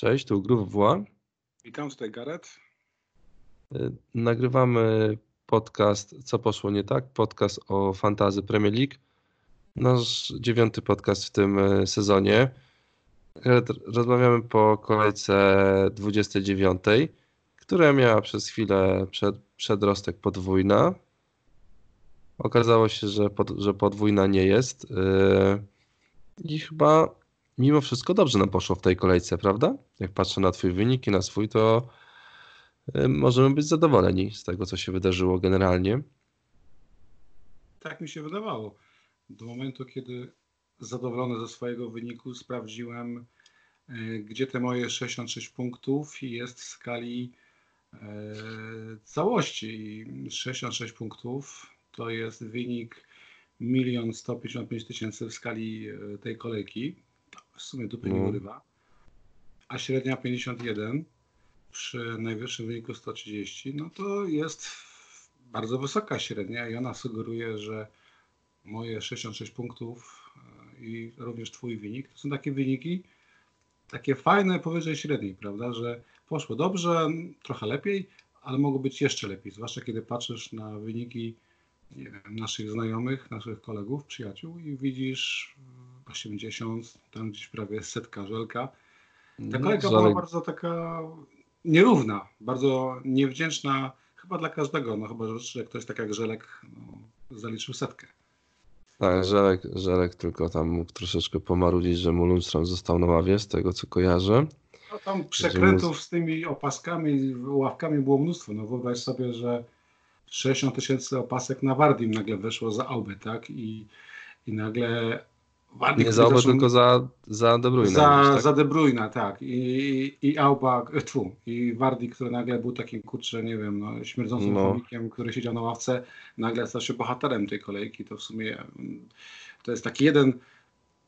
Cześć, tu Grów Wła. Witam, tutaj Gareth. Y, nagrywamy podcast Co poszło nie tak? Podcast o fantazy Premier League. Nasz dziewiąty podcast w tym y, sezonie. Rozmawiamy po kolejce 29, która miała przez chwilę przed, przedrostek podwójna. Okazało się, że, pod, że podwójna nie jest. Y, I chyba mimo wszystko dobrze nam poszło w tej kolejce, prawda? Jak patrzę na Twój wynik i na swój, to y, możemy być zadowoleni z tego, co się wydarzyło generalnie. Tak mi się wydawało. Do momentu, kiedy zadowolony ze swojego wyniku sprawdziłem, y, gdzie te moje 66 punktów jest w skali y, całości. 66 punktów to jest wynik 1 155 tysięcy w skali tej kolejki w sumie dupy no. nie urywa, a średnia 51 przy najwyższym wyniku 130, no to jest bardzo wysoka średnia i ona sugeruje, że moje 66 punktów e, i również twój wynik, to są takie wyniki, takie fajne powyżej średniej, prawda, że poszło dobrze, trochę lepiej, ale mogło być jeszcze lepiej, zwłaszcza kiedy patrzysz na wyniki wiem, naszych znajomych, naszych kolegów, przyjaciół i widzisz 80, tam gdzieś prawie setka żelka. Ta no, kolejka była bardzo taka nierówna, bardzo niewdzięczna chyba dla każdego, no chyba, że ktoś tak jak Żelek no, zaliczył setkę. Tak, Żelek, Żelek tylko tam mógł troszeczkę pomarudzić, że mu Lundstrom został na ławie, z tego co kojarzę. No tam przekrętów z tymi opaskami, ławkami było mnóstwo. No wyobraź sobie, że 60 tysięcy opasek na Wardim nagle weszło za Aubę, tak? I, i nagle Nie za Aubę, tylko za, za De Bruyne. Za, tak? za De Bruyne, tak. I, i Auba, tfu, i Wardi, który nagle był takim, kurczę, nie wiem, no, śmierdzącym no. który siedział na ławce, nagle stał się bohaterem tej kolejki. To w sumie mm, to jest taki jeden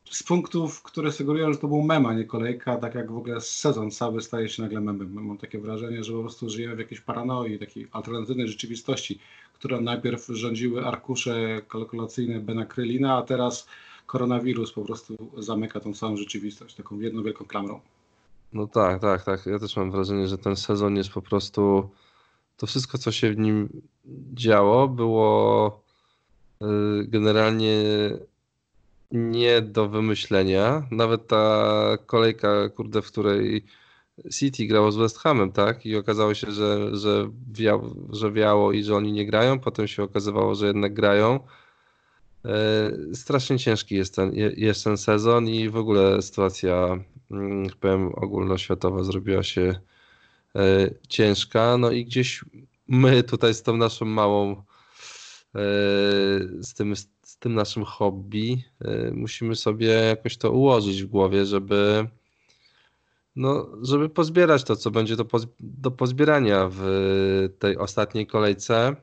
z punktów, które sugerują, że to był mem, a nie kolejka, tak jak w ogóle sezon cały staje się nagle memem. Mam takie wrażenie, że po prostu żyjemy w jakiejś paranoi, takiej alternatywnej rzeczywistości, która najpierw rządziły arkusze kalkulacyjne Bena Krylina, a teraz koronawirus po prostu zamyka tą całą rzeczywistość taką jedną wielką klamrą. No tak, tak, tak. Ja też mam wrażenie, że ten sezon jest po prostu. To wszystko, co się w nim działo, było y, generalnie nie do wymyślenia. Nawet ta kolejka, kurde, w której City grało z West Hamem, tak? I okazało się, że, że, wiało, że wiało i że oni nie grają. Potem się okazywało, że jednak grają. E, strasznie ciężki jest ten, jest ten sezon i w ogóle sytuacja, mm, powiem, ogólnoświatowa zrobiła się e, ciężka. No i gdzieś my tutaj z tą naszą małą, e, z tym, z tym naszym hobby, musimy sobie jakoś to ułożyć w głowie, żeby no, żeby pozbierać to, co będzie do, do pozbierania w tej ostatniej kolejce.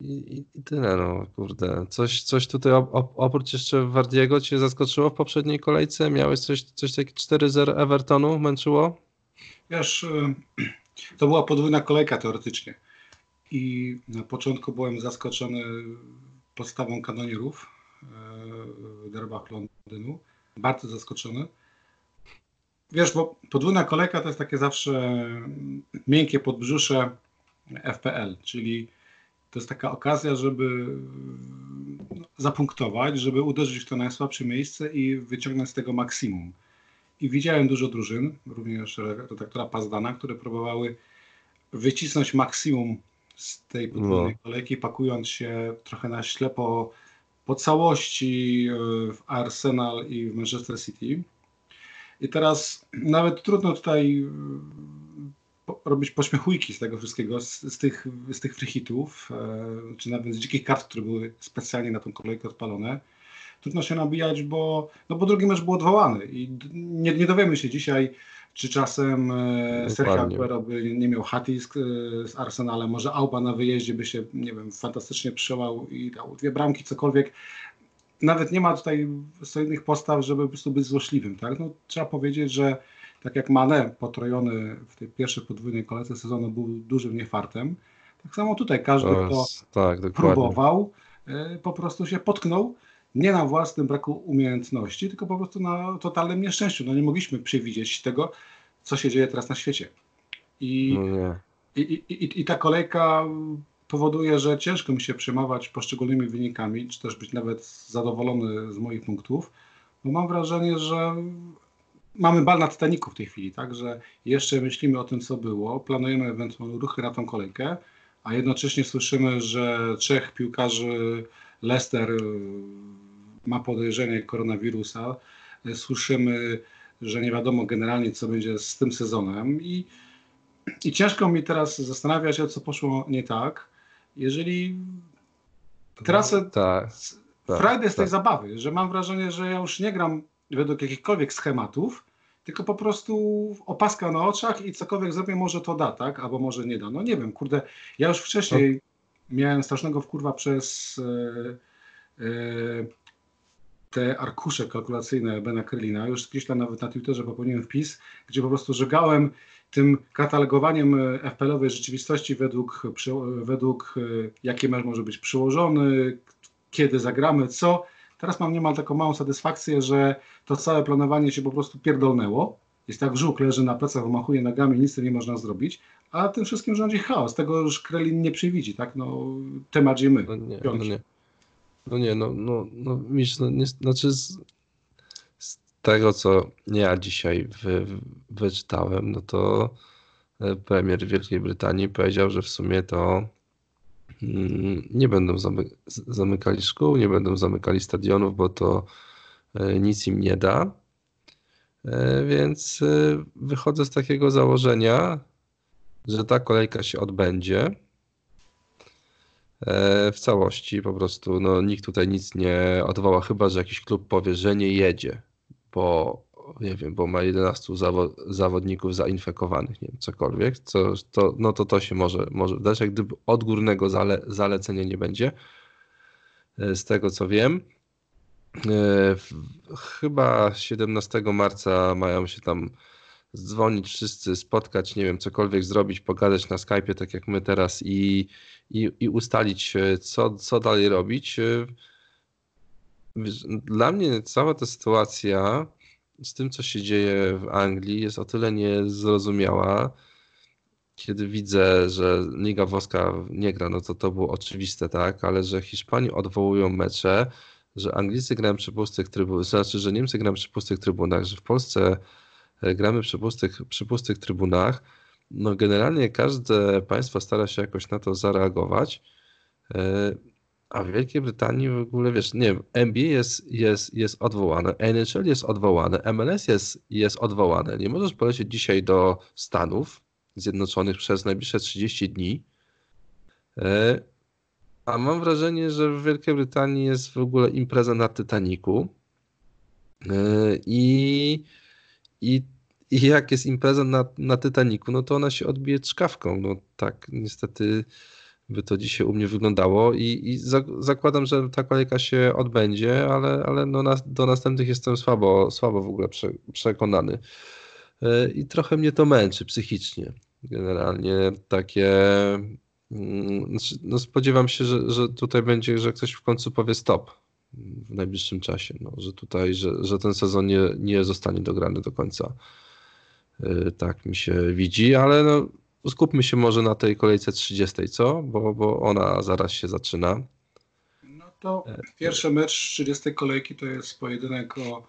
I, i, tyle, no kurde. Coś, coś tutaj oprócz jeszcze Wardiego cię zaskoczyło w poprzedniej kolejce? Miałeś coś, coś takie 4-0 Evertonu męczyło? Wiesz, y, to była podwójna kolejka teoretycznie. I na początku byłem zaskoczony podstawą kanonierów y, w derbach Londynu. Bardzo zaskoczony. Wiesz, bo podwójna kolejka to jest takie zawsze miękkie podbrzusze FPL, czyli to jest taka okazja, żeby no, zapunktować, żeby uderzyć w to najsłabsze miejsce i wyciągnąć z tego maksimum. I widziałem dużo drużyn, również redaktora Pazdana, które próbowały wycisnąć maksimum z tej podwójnej no. kolejki, pakując się trochę na ślepo po całości w Arsenal i w Manchester City. I teraz nawet trudno tutaj robić pośmiechujki z tego wszystkiego, z, z tych, z tych free e, czy nawet z dzikich kart, które były specjalnie na tą kolejkę odpalone. Trudno się nabijać, bo, no bo drugi mecz był odwołany i nie, nie dowiemy się dzisiaj, czy czasem e, Sergio Aguero by nie miał hatisk e, z Arsenalem, może Auba na wyjeździe by się, nie wiem, fantastycznie przełał i dał dwie bramki, cokolwiek. Nawet nie ma tutaj solidnych postaw, żeby po prostu być złośliwym, tak? No, trzeba powiedzieć, że tak jak Mane potrojony w tej pierwszej podwójnej kolejce sezonu był dużym niefartem, tak samo tutaj każdy, kto tak, próbował, y, po prostu się potknął. nie na własnym braku umiejętności, tylko po prostu na totalnym nieszczęściu. No nie mogliśmy przewidzieć tego, co się dzieje teraz na świecie. I, No i, i, i, i ta kolejka powoduje, że ciężko mi się przejmować poszczególnymi wynikami, czy też być nawet zadowolony z moich punktów, bo mam wrażenie, że mamy bal na Titaniku w tej chwili, tak, że jeszcze myślimy o tym, co było, planujemy ewentualne ruchy na tą kolejkę, a jednocześnie słyszymy, że trzech piłkarzy Leicester y, ma podejrzenie koronawirusa. Słyszymy, że nie wiadomo generalnie, co będzie z tym sezonem i, i ciężko mi teraz zastanawiać się, co poszło nie tak. Jeżeli teraz Tak. tak, frajdę z tej tak. zabawy, że mam wrażenie, że ja już nie gram według jakichkolwiek schematów, tylko po prostu opaska na oczach i cokolwiek zrobię, może to da, tak? Albo może nie da. No nie wiem, kurde, ja już wcześniej miałem strasznego wkurwa przez e, e, te arkusze kalkulacyjne Bena Krylina. Już gdzieś tam nawet na Twitterze popełniłem wpis, gdzie po prostu żegałem tym katalogowaniem e, FPL-owej rzeczywistości według, według e, jaki mecz może być przyłożony, kiedy zagramy, co. Teraz mam niemal taką małą satysfakcję, że to całe planowanie się po prostu pierdolnęło. Jest tak żółk leży na plecach, wymachuje nogami, nic tym nie można zrobić, a tym wszystkim rządzi chaos. Tego już Krelin nie przewidzi, tak? No, temat my. No nie, no nie. No nie, no, no, no Misz, no nie, znaczy z, z tego, co ja dzisiaj wy, wyczytałem, no to e, premier Wielkiej Brytanii powiedział, że w sumie to nie będą zamy, zamykali szkół, nie będą zamykali stadionów, bo to e, nic im nie da. E, Więc e, wychodzę z takiego założenia, że ta kolejka się odbędzie w całości po prostu. No, nikt tutaj nic nie odwoła, chyba że jakiś klub powie, że nie jedzie, bo nie wiem, bo ma 11 zawo- zawodników zainfekowanych, nie wiem, cokolwiek, co, to, no to to się może, może wdać, jak gdyby odgórnego zale, zalecenia nie będzie, e, z tego co wiem. E, Chyba 17 marca mają się tam dzwonić wszyscy, spotkać, nie wiem, cokolwiek zrobić, pogadać na Skype'ie, tak jak my teraz i, i, i ustalić, e, co, co dalej robić. Dla mnie cała ta sytuacja z tym, co się dzieje w Anglii, jest o tyle niezrozumiała. Kiedy widzę, że Liga Włoska nie gra, no to to było oczywiste, tak, ale że Hiszpanii odwołują mecze, że Anglicy grają przy pustych trybunach, znaczy, że Niemcy grają przy pustych trybunach, że w Polsce e, gramy przy pustych, przy pustych trybunach. No generalnie każde państwo stara się jakoś na to zareagować. A w Wielkiej Brytanii w ogóle, wiesz, nie wiem, NBA jest, jest, jest odwołane, NHL jest odwołane, MLS jest, jest odwołane. Nie możesz polecieć dzisiaj do Stanów Zjednoczonych przez najbliższe 30 dni. E, A mam wrażenie, że w Wielkiej Brytanii jest w ogóle impreza na Titaniku. E, I, i, i jak jest impreza na, na Titaniku, no to ona się odbije czkawką. No tak, niestety by to dzisiaj u mnie wyglądało i, i za, zakładam, że ta kolejka się odbędzie, ale, ale no na, do następnych jestem słabo, słabo w ogóle prze, przekonany. E, I trochę mnie to męczy psychicznie. Generalnie takie. mm, znaczy, No spodziewam się, że, że tutaj będzie, że ktoś w końcu powie stop w najbliższym czasie. No, że tutaj, że, że ten sezon nie, nie zostanie dograny do końca. E, Tak mi się widzi, ale no, skupmy się może na tej kolejce 30, co? Bo, bo ona zaraz się zaczyna. No to pierwszy mecz 30 kolejki to jest pojedynek o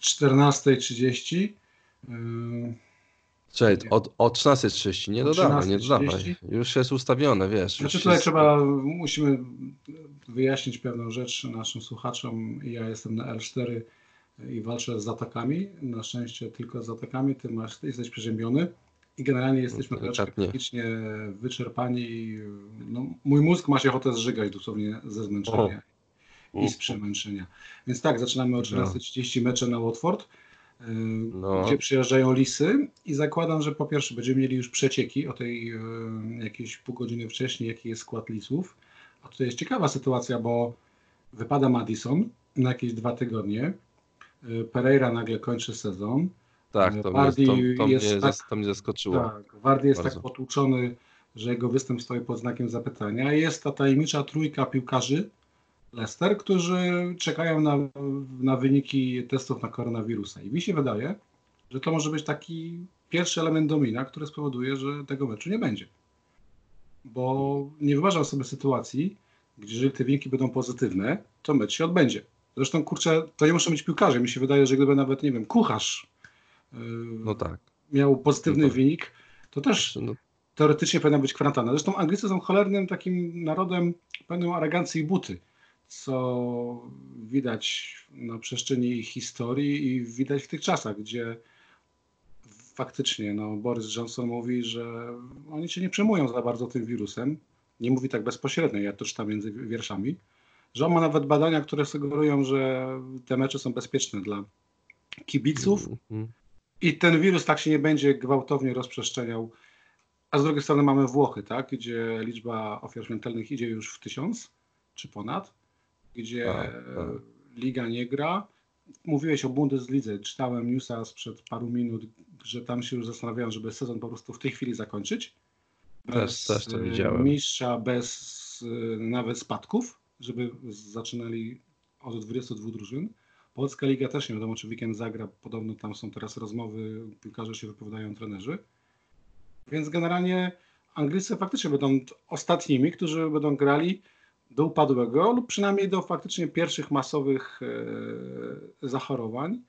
14.30. Yy, Czyli od, o 13.30, nie dodawaj, nie 13:30. dodawaj. Już jest ustawione, wiesz. Znaczy tutaj jest... trzeba, musimy wyjaśnić pewną rzecz naszym słuchaczom. Ja jestem na L4 i walczę z atakami. Na szczęście tylko z atakami. Ty masz, ty jesteś przeziębiony i generalnie jesteśmy troszkę delikatnie. psychicznie wyczerpani. No, mój mózg ma się ochotę zżygać dosłownie ze zmęczenia i z przemęczenia. Więc tak, zaczynamy o 14.30 mecze na Watford. yy, No. Gdzie przyjeżdżają lisy i zakładam, że po pierwsze będziemy mieli już przecieki o tej yy, jakieś pół godziny wcześniej, jaki jest skład lisów. A tutaj jest ciekawa sytuacja, bo wypada Madison na jakieś dwa tygodnie. Yy, Pereira nagle kończy sezon. Tak, to, mnie, Bardi to, to, jest mnie, tak- to mnie zaskoczyło. Tak, Wardy jest Bardzo. tak potłuczony, że jego występ stoi pod znakiem zapytania. Jest ta tajemnicza trójka piłkarzy Leicester, którzy czekają na, na wyniki testów na koronawirusa. I mi się wydaje, że to może być taki pierwszy element domina, który spowoduje, że tego meczu nie będzie. Bo nie wyobrażam sobie sytuacji, gdzie jeżeli te wyniki będą pozytywne, to mecz się odbędzie. Zresztą, kurczę, to nie muszą być piłkarze. Mi się wydaje, że gdyby nawet, nie wiem, kucharz No tak. miał pozytywny No tak. wynik, to też No, teoretycznie powinna być kwarantanna. Zresztą Anglicy są cholernym takim narodem pełnym arogancji i buty, co widać na przestrzeni historii i widać w tych czasach, gdzie faktycznie no, Boris Johnson mówi, że oni się nie przejmują za bardzo tym wirusem. Nie mówi tak bezpośrednio, ja to czytam między wierszami, że on ma nawet badania, które sugerują, że te mecze są bezpieczne dla kibiców mhm. I ten wirus tak się nie będzie gwałtownie rozprzestrzeniał. A z drugiej strony mamy Włochy, tak, gdzie liczba ofiar śmiertelnych idzie już w tysiąc czy ponad, gdzie Tak, tak. liga nie gra. Mówiłeś o Bundeslidze, czytałem newsa sprzed paru minut, że tam się już zastanawiają, żeby sezon po prostu w tej chwili zakończyć. Też- też to e, widziałem. Mistrza bez e, nawet spadków, żeby zaczynali od 22 drużyn. Polska Liga też nie wiadomo, czy weekend zagra. Podobno tam są teraz rozmowy, piłkarze się wypowiadają, trenerzy. Więc generalnie Anglicy faktycznie będą ostatnimi, którzy będą grali do upadłego lub przynajmniej do faktycznie pierwszych masowych e, zachorowań.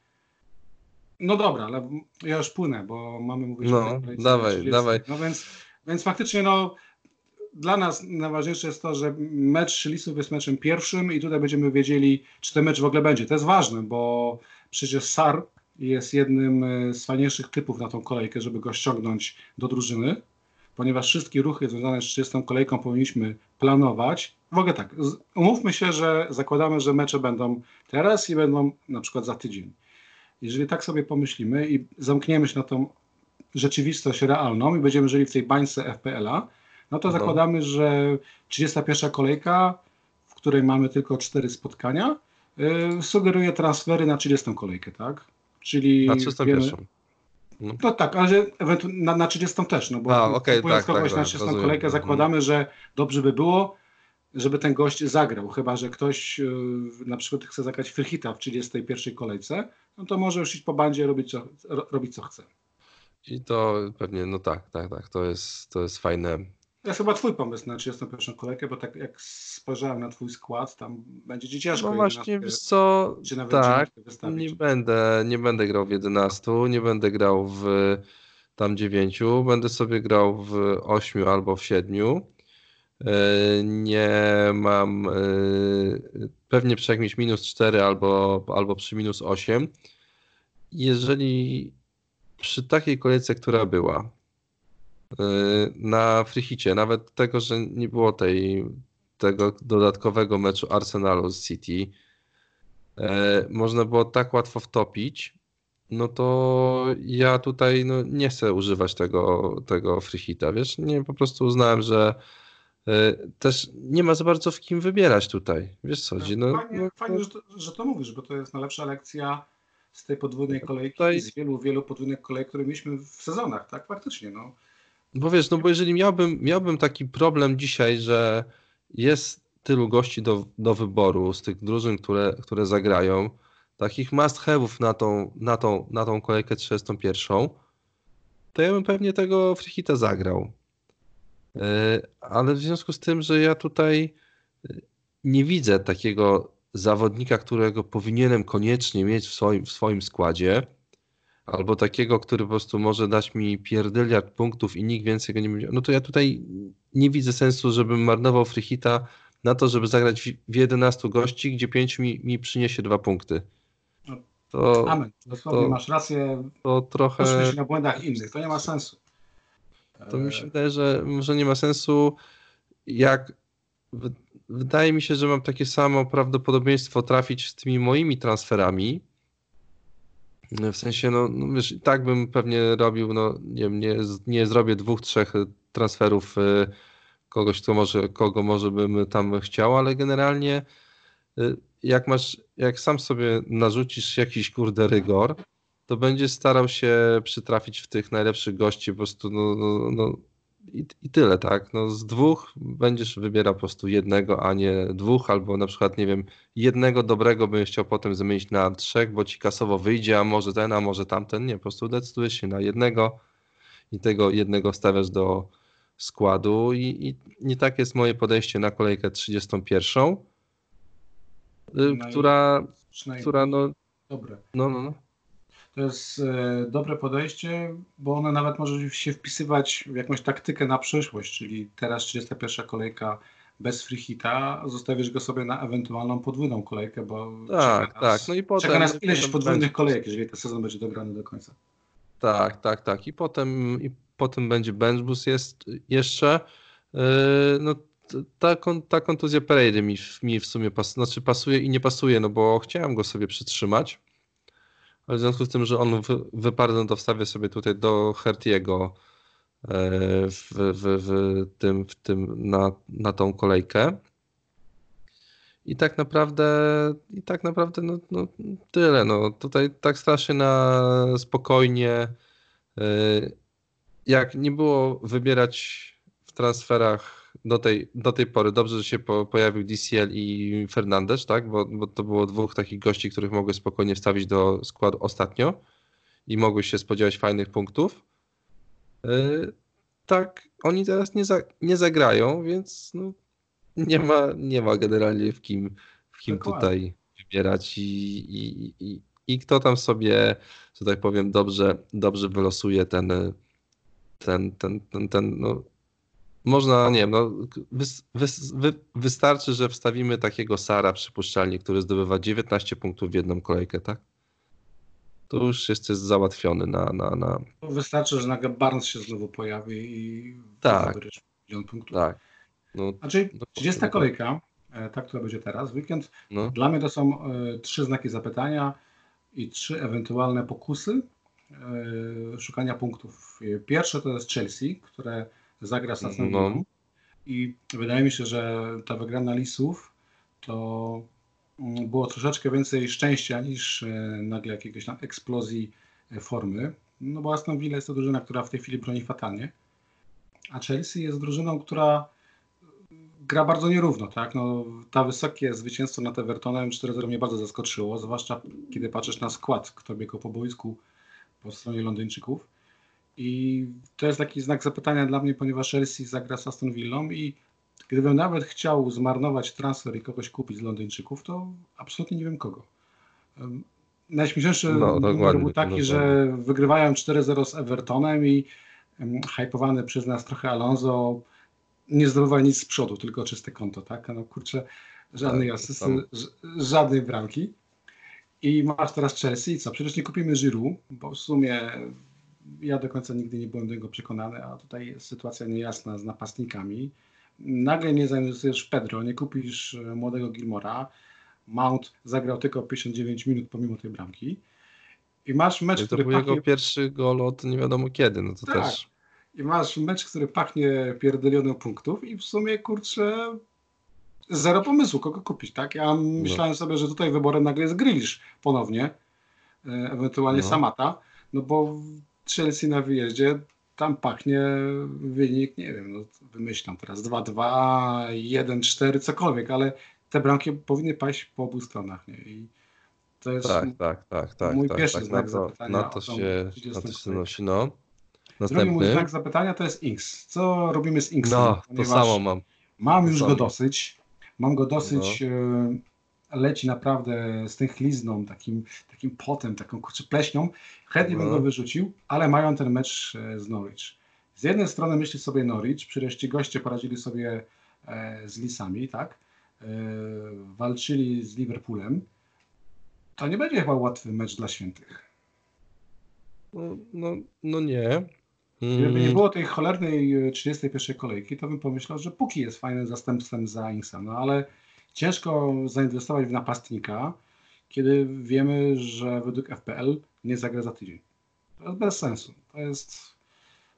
No dobra, ale ja już płynę, bo mamy mówić No, o dawaj, 30. dawaj. No więc, więc faktycznie no, dla nas najważniejsze jest to, że mecz Lisów jest meczem pierwszym i tutaj będziemy wiedzieli, czy ten mecz w ogóle będzie. To jest ważne, bo przecież SAR jest jednym e, z fajniejszych typów na tą kolejkę, żeby go ściągnąć do drużyny, ponieważ wszystkie ruchy związane z 30 kolejką powinniśmy planować. W ogóle tak, umówmy się, że zakładamy, że mecze będą teraz i będą na przykład za tydzień. Jeżeli tak sobie pomyślimy i zamkniemy się na tą rzeczywistość realną i będziemy żyli w tej bańce FPL-a, no to No. zakładamy, że 31 kolejka, w której mamy tylko 4 spotkania, yy, sugeruje transfery na 30 kolejkę, tak? Czyli Na wiemy- 301. no tak, ale że na, na 30 też, no bo A, kupując tak, tak, na tak, 30 rozumiem. kolejkę Mhm. zakładamy, że dobrze by było, żeby ten gość zagrał, chyba że ktoś yy, na przykład chce zagrać Frychita w 31 kolejce, no to może już iść po bandzie robić co, ro, robić co chce. I to pewnie, no tak, tak, tak, to jest, to jest fajne. To jest chyba twój pomysł na 31 kolejkę, bo tak jak spojrzałem na twój skład, tam będzie ci ciężko No właśnie, 11 wiesz co, tak, 9 wystawić. nie będę, nie będę grał w 11, nie będę grał w tam 9, będę sobie grał w 8 albo w 7. E, Nie mam, e, pewnie przy jakimś minus 4 albo, albo przy minus 8. Jeżeli przy takiej kolejce, która była, na Frichicie, nawet tego, że nie było tej, tego dodatkowego meczu Arsenalu z City, e, można było tak łatwo wtopić, no to ja tutaj no, nie chcę używać tego, tego Frichita, wiesz, nie, po prostu uznałem, że e, też nie ma za bardzo w kim wybierać tutaj, wiesz co chodzi, no, fajnie, no, fajnie że, to, że to mówisz, bo to jest najlepsza lekcja z tej podwójnej kolejki Tutaj- z wielu, wielu podwójnych kolejek, które mieliśmy w sezonach, tak? Faktycznie, no. Bo wiesz, no bo jeżeli miałbym, miałbym taki problem dzisiaj, że jest tylu gości do, do wyboru z tych drużyn, które, które zagrają, takich must have'ów na tą, na, tą, na tą kolejkę 31, to ja bym pewnie tego Frichita zagrał. Yy, Ale w związku z tym, że ja tutaj yy, nie widzę takiego zawodnika, którego powinienem koniecznie mieć w swoim, w swoim składzie, albo takiego, który po prostu może dać mi pierdyliard punktów i nikt więcej go nie będzie. No to ja tutaj nie widzę sensu, żebym marnował Frichita na to, żeby zagrać w, w 11 gości, gdzie 5 mi, mi przyniesie dwa punkty. No, To, Amen. Dosłownie to- masz rację, to trochę. się na błędach innych, to nie ma sensu. To mi się wydaje, że może nie ma sensu. Jak wydaje mi się, że mam takie samo prawdopodobieństwo trafić z tymi moimi transferami. W sensie, no, no wiesz, tak bym pewnie robił, no nie nie, nie zrobię dwóch, trzech transferów y, kogoś, kto może, kogo może bym tam chciał, ale generalnie y, jak masz, jak sam sobie narzucisz jakiś kurde rygor, to będzie starał się przytrafić w tych najlepszych gości, po prostu no, no, no, i, i tyle, tak? No z dwóch będziesz wybierał po prostu jednego, a nie dwóch, albo na przykład, nie wiem, jednego dobrego bym chciał potem zamienić na trzech, bo ci kasowo wyjdzie, a może ten, a może tamten. Nie, po prostu decydujesz się na jednego i tego jednego stawiasz do składu i, i, i tak jest moje podejście na kolejkę 31, y, która, która no, dobre. no, no, no. To jest e, dobre podejście, bo ono nawet może się wpisywać w jakąś taktykę na przyszłość, czyli teraz 31 kolejka bez free hita, zostawisz go sobie na ewentualną podwójną kolejkę, bo Tak, czeka nas, tak. No i potem. czeka nas ileś podwójnych będzie- kolejek, jeżeli ten sezon będzie dograny do końca. Tak, tak, tak. I potem, i potem będzie bench boost jest jeszcze. Yy, No, ta, kon- ta kontuzja Parade mi, w- mi w sumie pas, znaczy pasuje i nie pasuje, no bo chciałem go sobie przytrzymać. W związku z tym, że on wy, wyparł, no to wstawię sobie tutaj do Hertiego yy, w, w, w tym, w tym na, na tą kolejkę. I tak naprawdę, i tak naprawdę no, no, tyle. No. Tutaj tak strasznie na spokojnie. Yy, Jak nie było wybierać w transferach do tej, do tej pory, dobrze, że się po, pojawił DCL i Fernandez, tak? Bo, bo to było dwóch takich gości, których mogłeś spokojnie wstawić do składu ostatnio i mogłeś się spodziewać fajnych punktów. Yy, Tak, oni teraz nie, za, nie zagrają, więc no, nie, ma, nie ma generalnie w kim, w kim Dokładnie. tutaj wybierać i, i, i, i kto tam sobie, że tak powiem, dobrze, dobrze wylosuje ten, ten, ten, ten, ten no, można, nie wiem, no, wys, wys, wy, wystarczy, że wstawimy takiego Sara przypuszczalnie, który zdobywa 19 punktów w jedną kolejkę, tak? To już jest, jest załatwiony na, na, na Wystarczy, że nagle Barnes się znowu pojawi i Tak. zabierzesz milion punktów. tak. No, Znaczy, No, 30 no, kolejka, e, ta, która będzie teraz, weekend, no, Dla mnie to są e, trzy znaki zapytania i trzy ewentualne pokusy e, szukania punktów. Pierwsze to jest Chelsea, które zagra z Aston No. I wydaje mi się, że ta wygrana Lisów to mm, było troszeczkę więcej szczęścia niż e, nagle jakiegoś tam eksplozji e, formy. No bo Aston Villa jest to drużyna, która w tej chwili broni fatalnie, a Chelsea jest drużyną, która gra bardzo nierówno, tak? No, ta wysokie zwycięstwo nad Evertonem 4-0 mnie bardzo zaskoczyło, zwłaszcza kiedy patrzysz na skład, kto biegł po boisku po stronie Londyńczyków. I to jest taki znak zapytania dla mnie, ponieważ Chelsea zagra z Aston Villą i gdybym nawet chciał zmarnować transfer i kogoś kupić z Londyńczyków, to absolutnie nie wiem kogo. Najśmieszniejszy No, był taki, dokładnie. że wygrywają 4-0 z Evertonem i um, hypowany przez nas trochę Alonso nie zdobywa nic z przodu, tylko czyste konto, tak? No kurczę, żadnej Tak, asysty, żadnej bramki. I masz teraz Chelsea i co? Przecież nie kupimy Giroud, bo w sumie ja do końca nigdy nie byłem do niego przekonany, a tutaj sytuacja niejasna z napastnikami. Nagle nie zainwestujesz w Pedro, nie kupisz e, młodego Gilmora. Mount zagrał tylko 59 minut pomimo tej bramki. I masz mecz, to który był jego pachnie pierwszy gol od nie wiadomo kiedy, no to Tak. też. i masz mecz, który pachnie pierdolioną punktów i w sumie, kurczę, zero pomysłu, kogo kupić, tak? Ja myślałem sobie, że tutaj wyborem nagle jest Grealish ponownie, e, ewentualnie No. Samata, no bo Chelsea na wyjeździe tam pachnie wynik, nie wiem, no wymyślam teraz 2-2, 1-4, cokolwiek, ale te bramki powinny paść po obu stronach, nie? I to jest Tak, tak, tak, tak. mój tak, pierwszy tak. znak Na to, zapytania na to się, 30 na to się nosi, no. Drugi mój Następny. znak zapytania to jest Inks. Co robimy z Inksem? No, to samo mam. Mam już go dosyć. Mam go dosyć. e, Leci naprawdę z tych lizną, takim, takim potem, taką kurczę pleśnią. Chętnie bym No. go wyrzucił, ale mają ten mecz e, z Norwich. Z jednej strony myśli sobie Norwich, przecież ci goście poradzili sobie e, z Lisami, tak? E, walczyli z Liverpoolem. To nie będzie chyba łatwy mecz dla świętych. No, no, no nie. Gdyby nie Mm, było tej cholernej e, 31 kolejki, to bym pomyślał, że Puki jest fajnym zastępstwem za Inksa. No ale ciężko zainwestować w napastnika, kiedy wiemy, że według FPL nie zagra za tydzień. To jest bez sensu. To jest.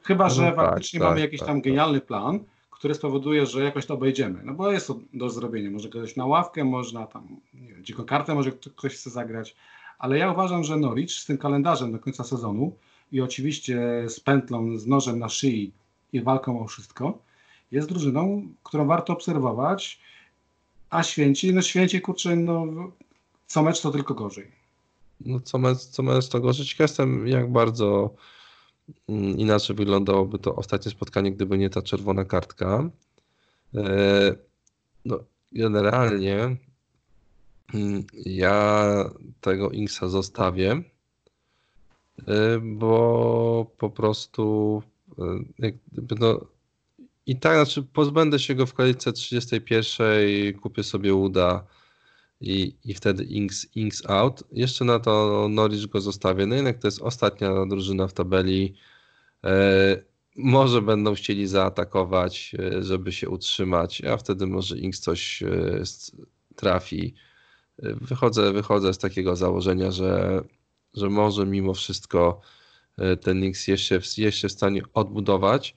Chyba, No że tak, faktycznie tak, mamy jakiś tak, tam tak. genialny plan, który spowoduje, że jakoś to obejdziemy. No bo jest to do zrobienia. Może kogoś na ławkę, można tam, nie wiem, dziką kartę może kto- ktoś chce zagrać. Ale ja uważam, że Norwich z tym kalendarzem do końca sezonu i oczywiście z pętlą, z nożem na szyi i walką o wszystko, jest drużyną, którą warto obserwować, a Święci, no Święci, kurczę, no co mecz to tylko gorzej. No co mecz, co mecz to gorzej. Ciekaw jestem, jak bardzo mm, inaczej wyglądałoby to ostatnie spotkanie, gdyby nie ta czerwona kartka. E, no, generalnie mm, ja tego Inksa zostawię, e, bo po prostu e, no, i tak, znaczy pozbędę się go w kolejce 31, kupię sobie uda i, i wtedy Inks, Inks out. Jeszcze na to Norwich go zostawię. No jednak to jest ostatnia drużyna w tabeli. E, może będą chcieli zaatakować, e, żeby się utrzymać, a wtedy może Inks coś e, trafi. E, wychodzę, wychodzę z takiego założenia, że, że może mimo wszystko ten Inks jeszcze, jeszcze w stanie odbudować.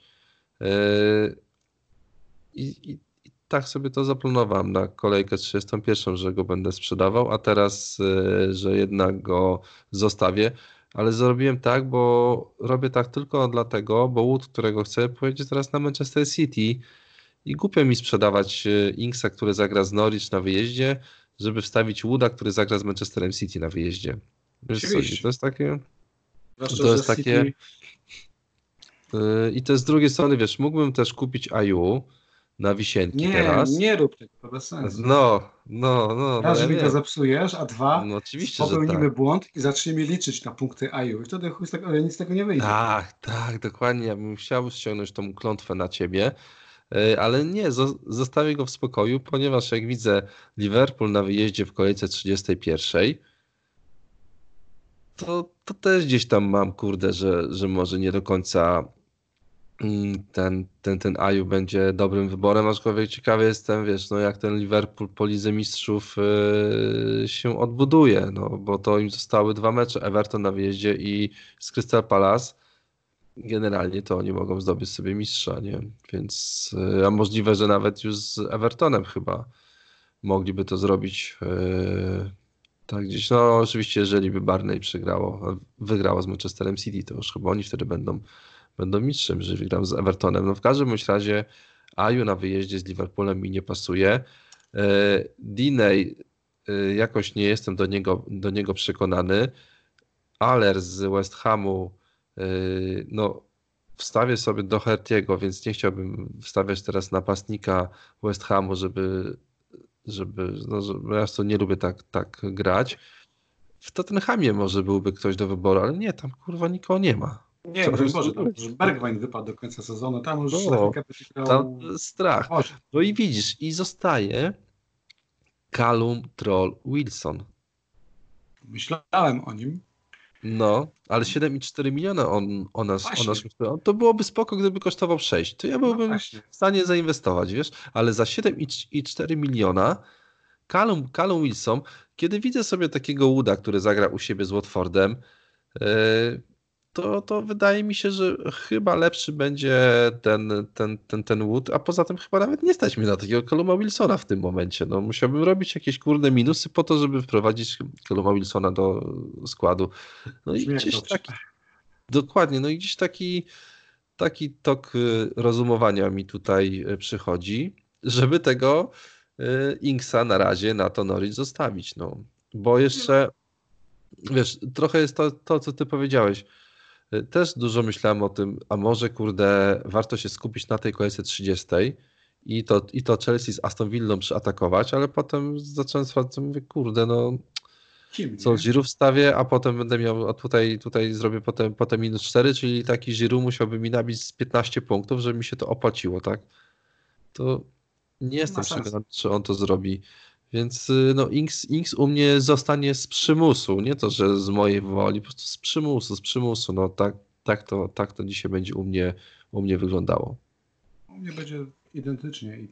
I, i, I, tak sobie to zaplanowałem na kolejkę 31, że go będę sprzedawał, a teraz, że jednak go zostawię. Ale zrobiłem tak, bo robię tak tylko dlatego, bo Wood, którego chcę, pojedzie teraz na Manchester City. I głupio mi sprzedawać e, Inksa, który zagra z Norwich na wyjeździe, żeby wstawić Wooda, który zagra z Manchesterem City na wyjeździe. Wiesz to jest takie... Zwłaszcza, to jest takie... City... I to z drugiej strony, wiesz, mógłbym też kupić Aju, na wisienki nie, teraz. Nie, rób tego, to bez sensu. No, no, no. Raz, no, mi to zepsujesz, a dwa, no, oczywiście, popełnimy tak. błąd i zaczniemy liczyć na punkty AIU i wtedy chuj z tego, nic z tego nie wyjdzie. Tak, tak, dokładnie. Ja bym chciał ściągnąć tą klątwę na ciebie, e, ale nie, zostawię go w spokoju, ponieważ jak widzę Liverpool na wyjeździe w kolejce 31, to, to też gdzieś tam mam, kurde, że, że może nie do końca ten, ten, ten Aju będzie dobrym wyborem, aczkolwiek ciekawy jestem, wiesz, no jak ten Liverpool po Lidze Mistrzów yy, się odbuduje, no bo to im zostały dwa mecze, Everton na wyjeździe i z Crystal Palace. Generalnie to oni mogą zdobyć sobie mistrza, nie? Więc, yy, a możliwe, że nawet już z Evertonem chyba mogliby to zrobić. Yy, tak gdzieś, no oczywiście, jeżeli by Barney przegrało, wygrało z Manchesterem City, to już chyba oni wtedy będą będą mistrzem, jeżeli gram z Evertonem. No w każdym bądź razie Aju na wyjeździe z Liverpoolem mi nie pasuje. E, Diney e, jakoś nie jestem do niego, do niego przekonany. Aller z West Hamu e, no wstawię sobie do Hertiego, więc nie chciałbym wstawiać teraz napastnika West Hamu, żeby żeby, no, żeby ja to nie lubię tak, tak grać. W Tottenhamie może byłby ktoś do wyboru, ale nie, tam kurwa nikogo nie ma. Nie, broń Boże, tam już Bergwijn wypadł do końca sezonu, tam już no, tam strach. No i widzisz, i zostaje Callum Troll Wilson. Myślałem o nim. No, ale 7,4 miliona on, o nas, o nas To byłoby spoko, gdyby kosztował 6. To ja byłbym no w stanie zainwestować, wiesz, ale za 7,4 miliona Callum, Callum Wilson, kiedy widzę sobie takiego Wooda, który zagra u siebie z Watfordem, yy, to, to wydaje mi się, że chyba lepszy będzie ten, ten, ten, ten Wood, a poza tym chyba nawet nie stać mnie na takiego Columa Wilsona w tym momencie. No, musiałbym robić jakieś kurde minusy po to, żeby wprowadzić Columa Wilsona do składu. No i gdzieś taki, dokładnie, no i gdzieś taki, taki tok y, rozumowania mi tutaj y, przychodzi, żeby tego y, Inksa na razie na to Norwich zostawić, no. Bo jeszcze, wiesz, trochę jest to, to co ty powiedziałeś, też dużo myślałem o tym, a może kurde, warto się skupić na tej kolejce 30 i to, i to Chelsea z Aston Villą przyatakować, ale potem zacząłem sprawdzać, mówię, kurde, no co, Giroud wstawię, a potem będę miał, a tutaj, tutaj zrobię potem, potem minus 4, czyli taki Giroud musiałby mi nabić z 15 punktów, żeby mi się to opłaciło, tak? To nie jestem przekonany, czy on to zrobi. Więc y, no, Inks, Inks u mnie zostanie z przymusu, nie to, że z mojej woli, po prostu z przymusu, z przymusu. No tak, tak, to, tak to dzisiaj będzie u mnie, u mnie wyglądało. U mnie będzie identycznie. I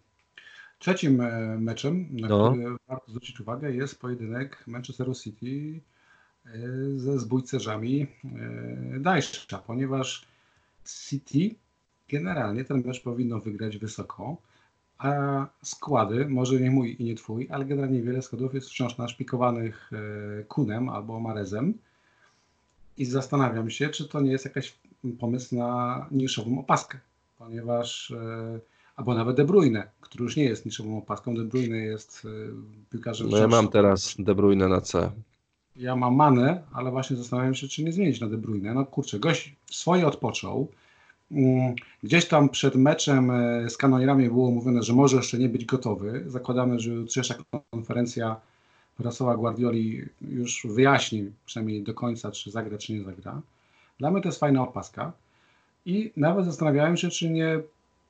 trzecim e, meczem, na no. który warto zwrócić uwagę, jest pojedynek Manchesteru City e, ze zbójcerzami e, Dajszcza, ponieważ City generalnie ten mecz powinno wygrać wysoko a składy, może nie mój i nie twój, ale generalnie wiele składów jest wciąż naszpikowanych e, Kunem albo Marezem i zastanawiam się, czy to nie jest jakiś pomysł na niższą opaskę ponieważ e, albo nawet De Bruyne, który już nie jest niczym opaską. De Bruyne jest e, piłkarzem. No ja mam teraz De Bruyne na C. Ja mam manę, ale właśnie zastanawiam się, czy nie zmienić na De Bruyne. No kurczę, gość swoje odpoczął. Mm, Gdzieś tam przed meczem e, z kanonierami było mówione, że może jeszcze nie być gotowy. Zakładamy, że jutrzejsza konferencja prasowa Guardioli już wyjaśni przynajmniej do końca, czy zagra, czy nie zagra. Dla mnie to jest fajna opaska. I nawet zastanawiałem się, czy nie,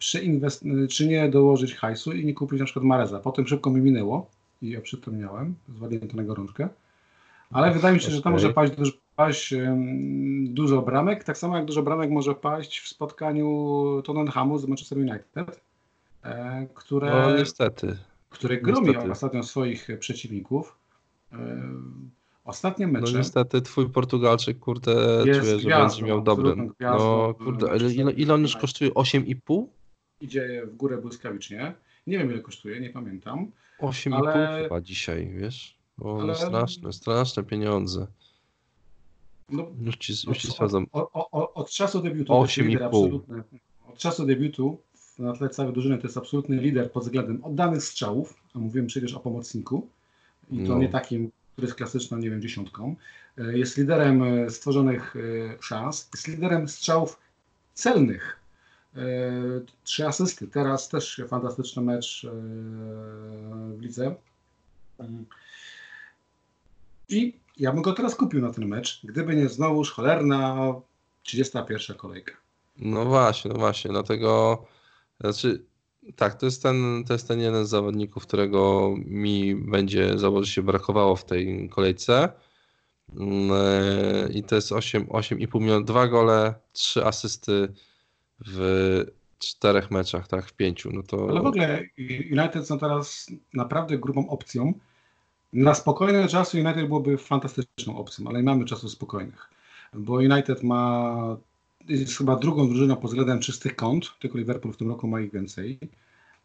przeinwest- czy nie dołożyć hajsu i nie kupić na przykład Mareza. Potem szybko mi minęło i ja przypomniałem, zwaliłem to na gorączkę. Ale wydaje mi się, że Okej. może paść, dużo, paść dużo bramek, tak samo jak dużo bramek może paść w spotkaniu Tottenhamu z Manchester United, e, które, No niestety. które gromi niestety. ostatnio swoich przeciwników. E, ostatnie No mecze, niestety twój Portugalczyk, kurde, Jest czuję, że gwiazdą, będzie miał gwiazdą No kurde, ile, ile on już kosztuje? 8,5? idzie w górę błyskawicznie. Nie wiem ile kosztuje, nie pamiętam. 8,5 Ale- chyba dzisiaj, wiesz? O, Ale- straszne, straszne pieniądze. No, Już ci, już ci od, sprawdzam. od, od, od czasu debiutu to jest 8,5. lider absolutny. Od czasu debiutu na tle całej drużyny to jest absolutny lider pod względem oddanych strzałów, a mówiłem przecież o pomocniku i to No. nie takim, który jest klasyczną, nie wiem, dziesiątką. E, Jest liderem e, stworzonych e, szans, jest liderem strzałów celnych. Trzy asysty. Teraz też fantastyczny mecz w lidze. Mm. I ja bym go teraz kupił na ten mecz, gdyby nie znowuż cholerna 31 kolejka. No właśnie, no właśnie, dlatego znaczy tak, to jest ten, to jest ten jeden z zawodników, którego mi będzie założyć się brakowało w tej kolejce. Mm, e, I to jest 8, 8,5 miliona, dwa gole, trzy asysty w czterech meczach, tak, w pięciu. No to Ale w ogóle United są teraz naprawdę grubą opcją. Na spokojne czasy United byłoby fantastyczną opcją, ale nie mamy czasów spokojnych. Bo United ma jest chyba drugą drużyną pod względem czystych kąt, tylko Liverpool w tym roku ma ich więcej.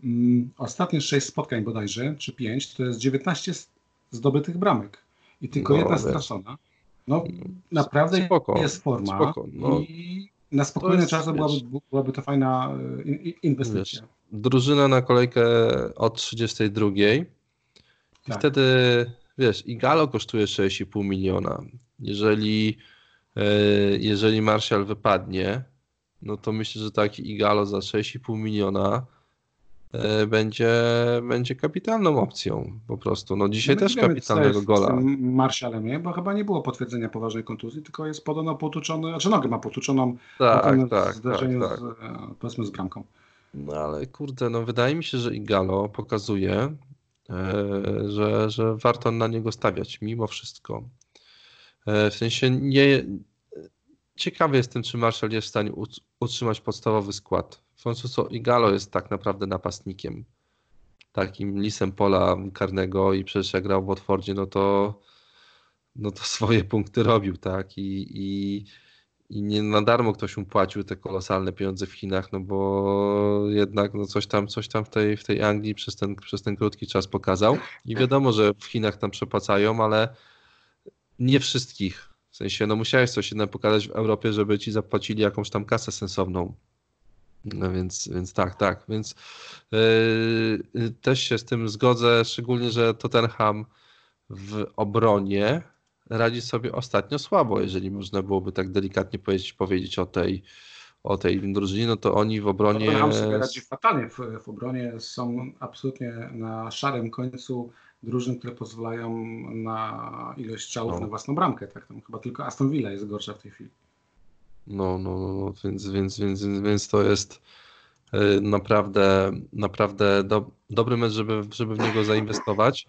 Mm, Ostatnie sześć spotkań bodajże, czy pięć, to jest 19 z- zdobytych bramek i tylko No, jedna wiesz. stracona. No naprawdę Spoko, jest forma spoko, no. i na spokojne jest, czasy wiesz- byłaby, byłaby to fajna e, in- inwestycja. drużyna na kolejkę od 32. I Tak. wtedy, wiesz, Igalo kosztuje 6,5 miliona. Jeżeli, e, jeżeli Martial wypadnie, no to myślę, że taki Igalo za 6,5 miliona e, będzie, będzie kapitalną opcją po prostu. No dzisiaj No też kapitalnego gola. Z nie? Bo chyba nie było potwierdzenia poważnej kontuzji, tylko jest podobno potłuczony, znaczy nogę ma potłuczoną Tak, po tak, tak, zdarzeniu tak. Z, e, powiedzmy z bramką. No ale kurde, no wydaje mi się, że Igalo pokazuje, że, że warto na niego stawiać mimo wszystko. E, w sensie nie. Ciekawy jestem, czy Marshall jest w stanie ut- utrzymać podstawowy skład. Co Igalo jest tak naprawdę napastnikiem. Takim lisem pola karnego i przecież jak grał w Watfordzie, no to, no to swoje punkty robił, tak? I, i, i nie na darmo ktoś mu płacił te kolosalne pieniądze w Chinach, no bo jednak no coś tam, coś tam w tej, w tej Anglii przez ten, przez ten krótki czas pokazał. I wiadomo, że w Chinach tam przepłacają, ale nie wszystkich. W sensie, no musiałeś coś jednak pokazać w Europie, żeby ci zapłacili jakąś tam kasę sensowną. No więc, więc tak, tak. Więc yy, też się z tym zgodzę, szczególnie, że Tottenham w obronie radzi sobie ostatnio słabo, jeżeli można byłoby tak delikatnie powiedzieć, powiedzieć o tej, o tej drużynie, no to oni w obronie... Tottenham sobie radzi fatalnie w, w obronie. Są absolutnie na szarym końcu drużyn, które pozwalają na ilość strzałów No. na własną bramkę. Tak, tam chyba tylko Aston Villa jest gorsza w tej chwili. No, no, no, no więc, więc, więc, więc, więc to jest y, naprawdę, naprawdę do, dobry mecz, żeby, żeby w niego zainwestować.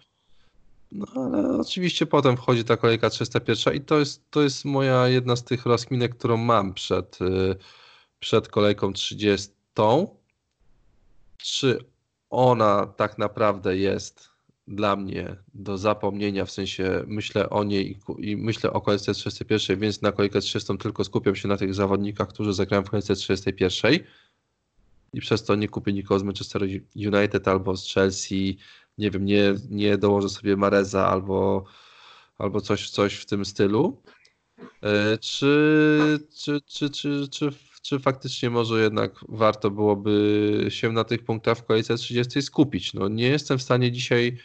No ale oczywiście potem wchodzi ta kolejka 301 i to jest, to jest moja jedna z tych rozkminek, którą mam przed, y, przed kolejką 30. Czy ona tak naprawdę jest dla mnie do zapomnienia, w sensie myślę o niej i, i myślę o kolejce 31, więc na kolejkę 30 tylko skupiam się na tych zawodnikach, którzy zagrają w kolejce 31 i przez to nie kupię nikogo z Manchester United albo z Chelsea, nie wiem, nie, nie dołożę sobie Mareza albo, albo coś, coś w tym stylu. E, Czy, czy, czy, czy, czy, czy faktycznie może jednak warto byłoby się na tych punktach w kolejce 30 skupić. No nie jestem w stanie dzisiaj,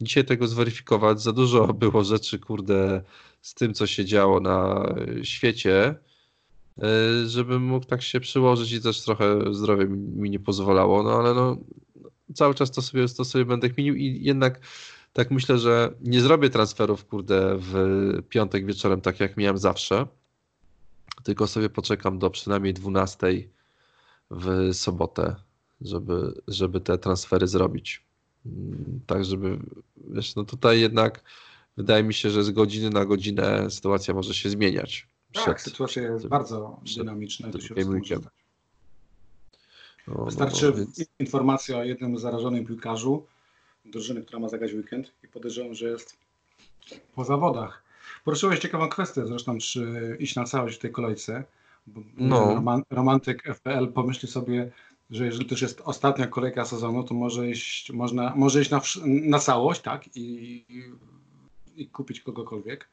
dzisiaj tego zweryfikować. Za dużo było rzeczy, kurde, z tym, co się działo na świecie, e, żebym mógł tak się przyłożyć i też trochę zdrowie mi nie pozwalało, no ale no cały czas to sobie, to sobie będę kminił i jednak tak myślę, że nie zrobię transferów, kurde, w piątek wieczorem, tak jak miałem zawsze, tylko sobie poczekam do przynajmniej 12 w sobotę, żeby, żeby te transfery zrobić. Mm, tak, żeby, wiesz, no tutaj jednak wydaje mi się, że z godziny na godzinę sytuacja może się zmieniać. Tak, sytuacja jest przed, bardzo dynamiczna. Przed, się no, Wystarczy no, więc... informacja o jednym zarażonym piłkarzu drużyny, która ma zagrać weekend i podejrzewam, że jest po zawodach. Poruszyłeś ciekawą kwestię zresztą, czy iść na całość w tej kolejce. no. Roman, romantyk FPL pomyśli sobie, że jeżeli też jest ostatnia kolejka sezonu, to może iść, można, może iść na, na całość, tak, i, i, i kupić kogokolwiek.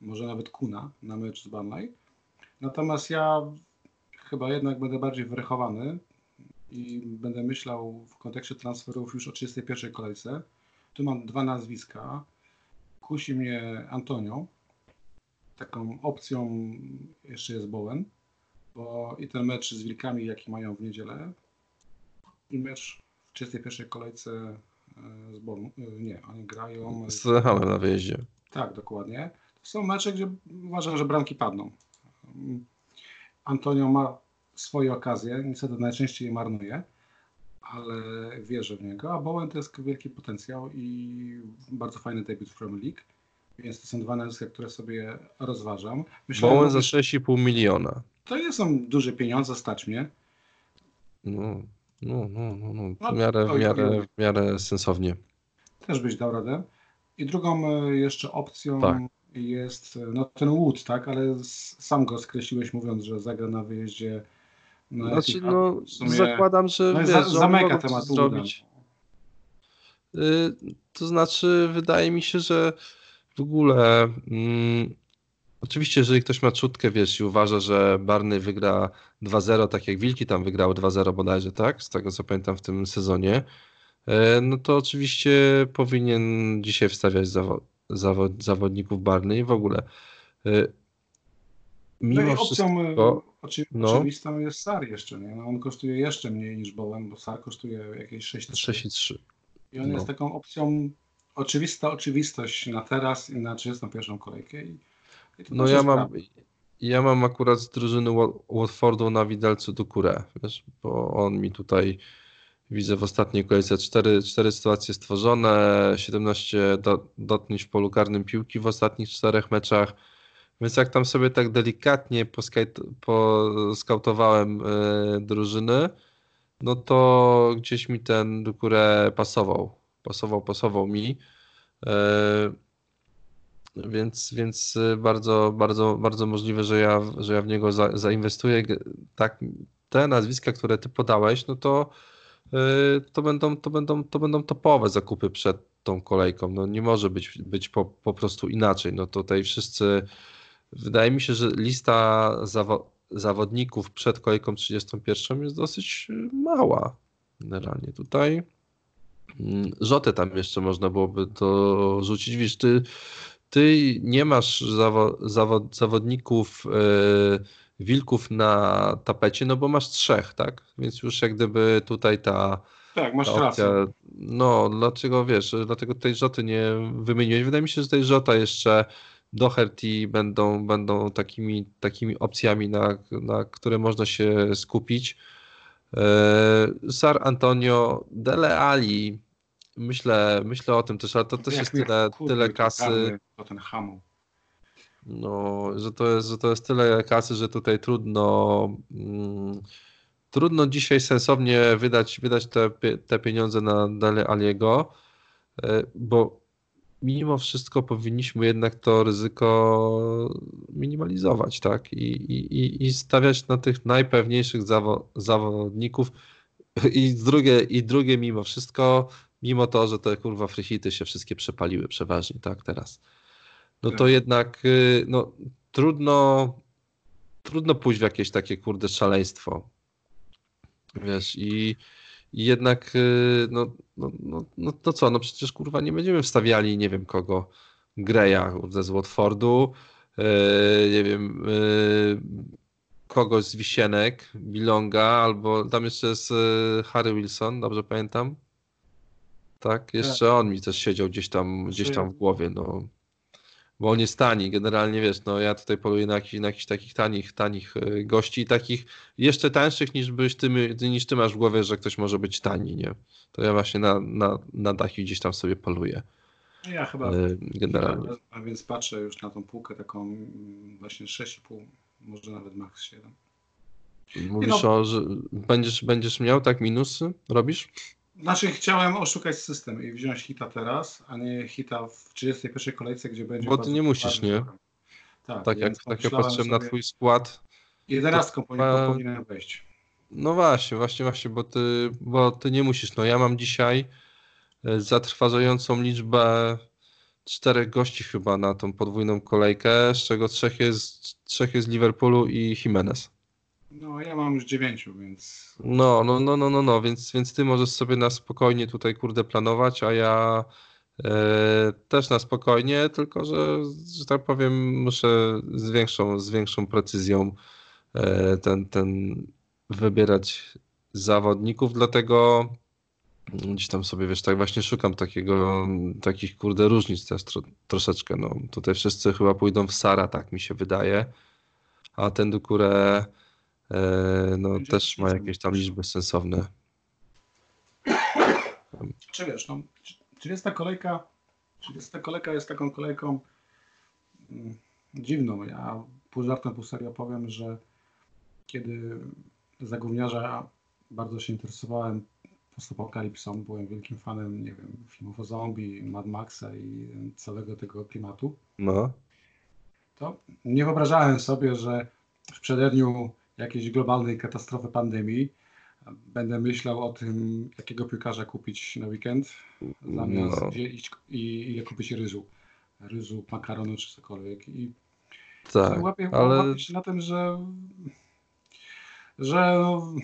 Może nawet Kuna na mecz z Barney. Natomiast ja chyba jednak będę bardziej wyrychowany i będę myślał w kontekście transferów już o 31 kolejce. Tu mam dwa nazwiska. Kusi mnie Antonio. Taką opcją jeszcze jest Bowen, bo i ten mecz z Wilkami, jaki mają w niedzielę, i mecz w 31 kolejce e, z Bowen. Nie, oni grają. Z na wyjeździe. Tak, dokładnie. To są mecze, gdzie uważam, że bramki padną. Antonio ma swoje okazje, niestety najczęściej je marnuje, ale wierzę w niego, a Bowen to jest wielki potencjał i bardzo fajny debiut w Premier League, więc to są dwa nazwiska, które sobie rozważam. Myślę, Bowen za 6,5 miliona. To nie są duże pieniądze, stać mnie. No, no, no, no, no. W, miarę, w, miarę, w miarę sensownie. Też byś dał radę. I drugą e, jeszcze opcją tak. jest no, ten Wood, tak, ale sam go skreśliłeś mówiąc, że zagra na wyjeździe no, znaczy, no, sumie... zakładam, że no, wiesz, za, zamyka temat zrobić. Y, to znaczy, wydaje mi się, że w ogóle mm, oczywiście, jeżeli ktoś ma czutkę, wiesz, i uważa, że Barney wygra 2-0, tak jak Wilki tam wygrały 2-0 bodajże, tak? Z tego co pamiętam w tym sezonie, y, no to oczywiście powinien dzisiaj wstawiać zawo zawod zawodników Barney i w ogóle. Y, mimo no i opcją wszystko, oczy, no. oczywistą jest SAR jeszcze, nie? No on kosztuje jeszcze mniej niż Bowen, bo SAR kosztuje jakieś 6,3. I on no. jest taką opcją oczywista oczywistość na teraz i na 31 kolejkę. I, i no ja mam, ja mam akurat z drużyny Watfordu na widelcu do Kurę, wiesz, bo on mi tutaj widzę w ostatniej kolejce 4, 4 sytuacje stworzone, 17 do, dotknięć w polu karnym piłki w ostatnich czterech meczach więc jak tam sobie tak delikatnie poskautowałem yy, drużyny, no to gdzieś mi ten Dukurę pasował. Pasował, pasował mi. Yy, więc, więc bardzo, bardzo, bardzo możliwe, że ja, że ja w niego za, zainwestuję. Tak, te nazwiska, które ty podałeś, no to, yy, to, będą, to, będą, to będą topowe zakupy przed tą kolejką. No nie może być, być po, po prostu inaczej. No tutaj wszyscy Wydaje mi się, że lista zawo zawodników przed kolejką 31 jest dosyć y, mała. Generalnie tutaj mm, Rzotę tam jeszcze można byłoby to rzucić. Wiesz, ty, ty nie masz zawo zawo zawodników yy, wilków na tapecie, no bo masz trzech, tak? Więc już jak gdyby tutaj ta. Tak, masz opcja, rację. No, dlaczego wiesz, dlatego tej Rzoty nie wymieniłeś. Wydaje mi się, że tej Rzota jeszcze Doherty będą, będą takimi, takimi opcjami, na, na które można się skupić. E, Sar Antonio, Dele Ali, myślę, myślę o tym też, ale to też jest tyle, tyle kasy. No, że to, jest, że to jest tyle kasy, że tutaj trudno. Mm, trudno dzisiaj sensownie wydać, wydać te, te pieniądze na Dele Aliego, e, bo mimo wszystko powinniśmy jednak to ryzyko minimalizować, tak? I, i, i stawiać na tych najpewniejszych zawo zawodników. I drugie, I drugie, mimo wszystko, mimo to, że te kurwa frychity się wszystkie przepaliły przeważnie, tak, teraz. No to tak. jednak y, no, trudno, trudno pójść w jakieś takie kurde szaleństwo. Wiesz, i, i jednak, y, no, no, no, no to co, no przecież kurwa nie będziemy wstawiali, nie wiem kogo, Greya ze Watfordu, yy, nie wiem, yy, kogoś z Wisienek, Bilonga, albo tam jeszcze jest yy, Harry Wilson, dobrze pamiętam? Tak, jeszcze on mi też siedział gdzieś tam, gdzieś tam w głowie, no. Bo on jest tani, generalnie wiesz, no ja tutaj poluję na jakichś, na jakichś takich tanich, tanich y, gości, takich jeszcze tańszych niż byś ty, niż ty masz w głowie, że ktoś może być tani, nie? To ja właśnie na, na, na takich gdzieś tam sobie poluję. Ja chyba y, generalnie. A więc patrzę już na tą półkę taką mm, właśnie 6,5, może nawet max 7. Mówisz no, o, że będziesz, będziesz miał tak minusy? Robisz? Znaczy chciałem oszukać system i wziąć hita teraz, a nie hita w 31 kolejce, gdzie będzie. Bo ty nie musisz, nie? Tak, tak jak, tak jak patrzyłem na twój skład. 11 to... powinien wejść. No właśnie, właśnie, właśnie, bo ty, bo ty nie musisz. No ja mam dzisiaj e, zatrważającą liczbę czterech gości chyba na tą podwójną kolejkę, z czego trzech jest, trzech jest z Liverpoolu i Jimenez. No, ja mam już dziewięciu, więc. No, no, no, no, no, no, więc, więc ty możesz sobie na spokojnie tutaj, kurde, planować, a ja e, też na spokojnie, tylko że, że tak powiem, muszę z większą, z większą precyzją e, ten, ten wybierać zawodników, dlatego gdzieś tam sobie, wiesz, tak właśnie szukam takiego, takich, kurde, różnic też tro, troszeczkę, no. Tutaj wszyscy chyba pójdą w Sara, tak mi się wydaje, a ten do Dukurę E, no też ma jakieś tam liczby sensowne. Czy wiesz, no, 30 kolejka, 30 kolejka jest taką kolejką mm, dziwną. Ja pół żartem, pół serio powiem, że kiedy za gówniarza bardzo się interesowałem postapokalipsą, byłem wielkim fanem, nie wiem, filmów o zombie, Mad Maxa i całego tego klimatu. No. To nie wyobrażałem sobie, że w przededniu jakiejś globalnej katastrofy pandemii, będę myślał o tym, jakiego piłkarza kupić na weekend, zamiast no. gdzie iść i ile kupić ryżu. Ryżu, makaronu czy cokolwiek. I tak, łapię, ale... łapię się na tym, że że, no,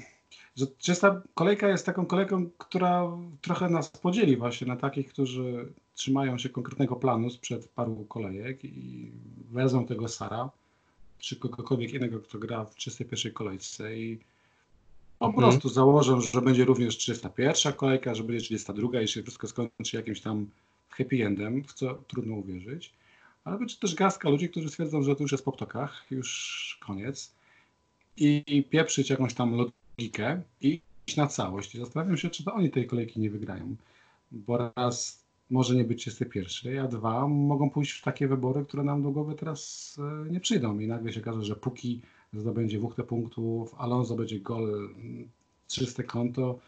że czysta kolejka jest taką kolejką, która trochę nas podzieli właśnie na takich, którzy trzymają się konkretnego planu sprzed paru kolejek i wezmą tego Sara, czy kogokolwiek innego, kto gra w 31 kolejce i po mhm. prostu założę, że będzie również 31 kolejka, że będzie 32 i się wszystko skończy jakimś tam happy endem, w co trudno uwierzyć. Ale będzie też garstka ludzi, którzy stwierdzą, że to już jest po ptokach, już koniec i, i pieprzyć jakąś tam logikę i iść na całość. I zastanawiam się, czy to oni tej kolejki nie wygrają. Bo raz może nie być 31, a dwa, mogą pójść w takie wybory, które nam do głowy teraz e, nie przyjdą i nagle się okaże, że póki zdobędzie wuchtę punktów, Alonso będzie gol, czyste konto,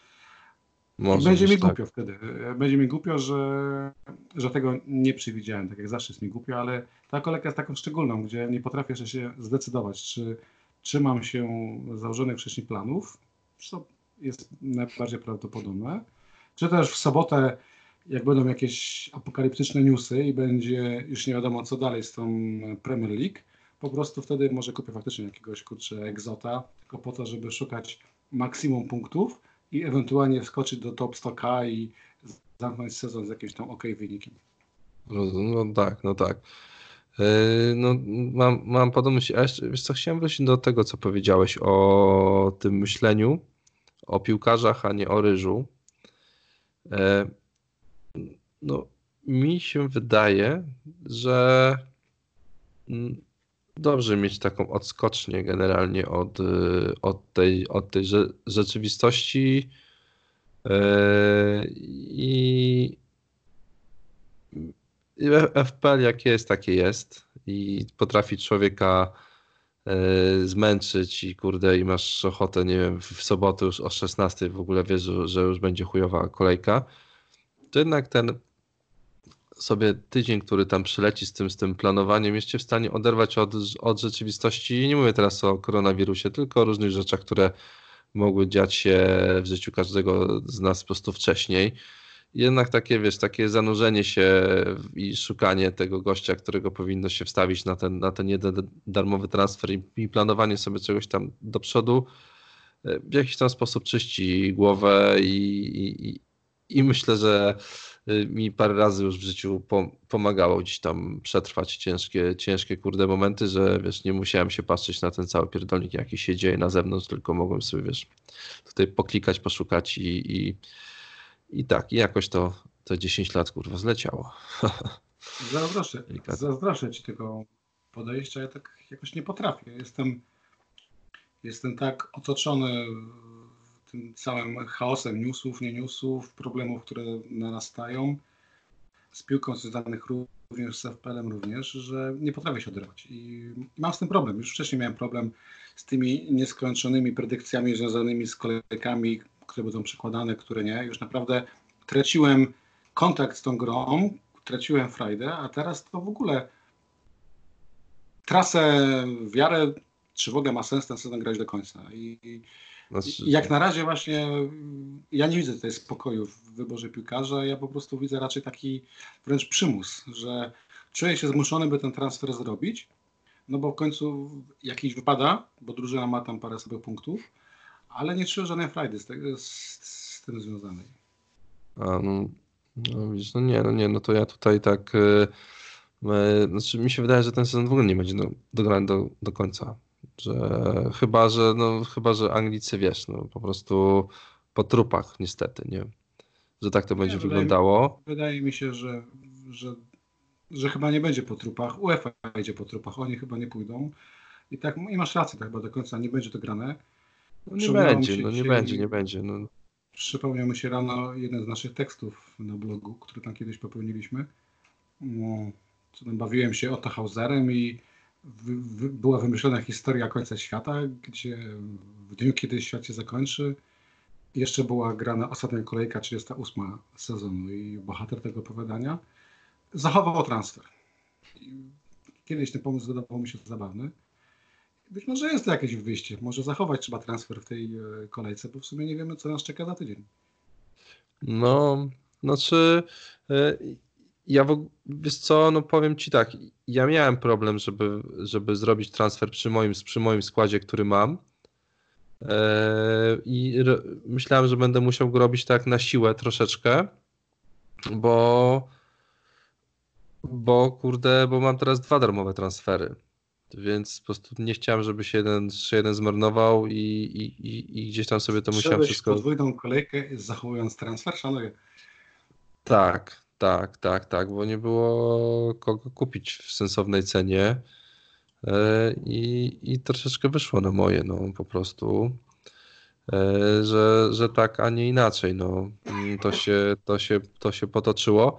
może będzie mi tak. głupio wtedy. E, będzie mi głupio, że, że tego nie przewidziałem, tak jak zawsze jest mi głupio, ale ta kolejka jest taką szczególną, gdzie nie potrafię jeszcze się zdecydować, czy trzymam się założonych wcześniej planów, co jest najbardziej prawdopodobne, czy też w sobotę jak będą jakieś apokaliptyczne newsy i będzie już nie wiadomo co dalej z tą Premier League, po prostu wtedy może kupię faktycznie jakiegoś kurczę egzota, tylko po to, żeby szukać maksimum punktów i ewentualnie wskoczyć do top 100k i zamknąć sezon z jakimś tam ok wynikiem. No, tak, no tak. Yy, no, mam, mam. A jeszcze, wiesz co, chciałem wrócić do tego, co powiedziałeś o tym myśleniu, o piłkarzach, a nie o ryżu. No, mi się wydaje, że mm, dobrze mieć taką odskocznię generalnie od, y, od tej, od tej rzeczywistości yy, i FPL jakie jest, takie jest. I potrafi człowieka yy, zmęczyć i kurde i masz ochotę, nie wiem, w sobotę już o 16 w ogóle wiesz, że już będzie chujowa kolejka, to jednak ten sobie tydzień, który tam przyleci z tym, z tym planowaniem, jesteście w stanie oderwać od, od rzeczywistości. Nie mówię teraz o koronawirusie, tylko o różnych rzeczach, które mogły dziać się w życiu każdego z nas po prostu wcześniej. jednak takie, wiesz, takie zanurzenie się i szukanie tego gościa, którego powinno się wstawić na ten, na ten jeden darmowy transfer i, i planowanie sobie czegoś tam do przodu e, w jakiś tam sposób czyści głowę i, i, i myślę, że mi parę razy już w życiu pomagało gdzieś tam przetrwać ciężkie, ciężkie kurde momenty, że wiesz, nie musiałem się patrzeć na ten cały pierdolnik, jaki się dzieje na zewnątrz, tylko mogłem sobie, wiesz, tutaj poklikać, poszukać i, i, i tak, i jakoś to te 10 lat kurwa zleciało. Zazdroszczę, zazdroszczę ci tego podejścia, ja tak jakoś nie potrafię. Jestem, jestem tak otoczony całym chaosem newsów, nie newsów, problemów, które narastają, z piłką związanych również z FPL-em również, że nie potrafię się oderwać. I mam z tym problem. Już wcześniej miałem problem z tymi nieskończonymi predykcjami związanymi z kolejkami, które będą przekładane, które nie. Już naprawdę traciłem kontakt z tą grą, traciłem frajdę, a teraz to w ogóle trasę, wiarę, czy w ogóle ma sens ten sezon grać do końca. I, znaczy, jak na razie właśnie ja nie widzę tutaj spokoju w wyborze piłkarza, ja po prostu widzę raczej taki wręcz przymus, że czuję się zmuszony, by ten transfer zrobić, no bo w końcu jakiś wypada, bo drużyna ma tam parę sobie punktów, ale nie czuję żadnej frajdy z, tego, z, z tym związanej. A, no, no, widzisz, no nie, no nie, no to ja tutaj tak, yy, znaczy mi się wydaje, że ten sezon w ogóle nie będzie do, dograny do, do końca. Że chyba, że no, chyba, że Anglicy wiesz, no po prostu po trupach niestety, nie? Że tak to będzie wyglądało. Wydaje mi się, że, że, że chyba nie będzie po trupach. UEFA idzie po trupach, oni chyba nie pójdą. I tak, i masz rację, tak chyba do końca nie będzie to grane. No nie będzie, no nie będzie, nie będzie. No. Przypomniał mi się rano jeden z naszych tekstów na blogu, który tam kiedyś popełniliśmy. No, co tam bawiłem się Otto Hauserem i była wymyślona historia końca świata, gdzie w dniu, kiedy świat się zakończy, jeszcze była grana ostatnia kolejka, 38 sezonu i bohater tego opowiadania zachował transfer. Kiedyś ten pomysł wydawał mi się zabawny. Być może jest to jakieś wyjście. Może zachować trzeba transfer w tej e, kolejce, bo w sumie nie wiemy, co nas czeka za tydzień. No, znaczy e, ja w, wiesz co, no powiem ci tak, ja miałem problem, żeby, żeby zrobić transfer przy moim, przy moim składzie, który mam. E, I myślałem, że będę musiał go robić tak na siłę troszeczkę, bo, bo kurde, bo mam teraz dwa darmowe transfery. Więc po prostu nie chciałem, żeby się jeden, jeden zmarnował i, i, i, i gdzieś tam sobie to musiałem wszystko. podwójną kolejkę zachowując transfer, szanuję. Tak, tak, tak, tak, bo nie było kogo kupić w sensownej cenie e, i, i troszeczkę wyszło na moje, no po prostu, e, że, że tak, a nie inaczej, no to się, to się, to się potoczyło.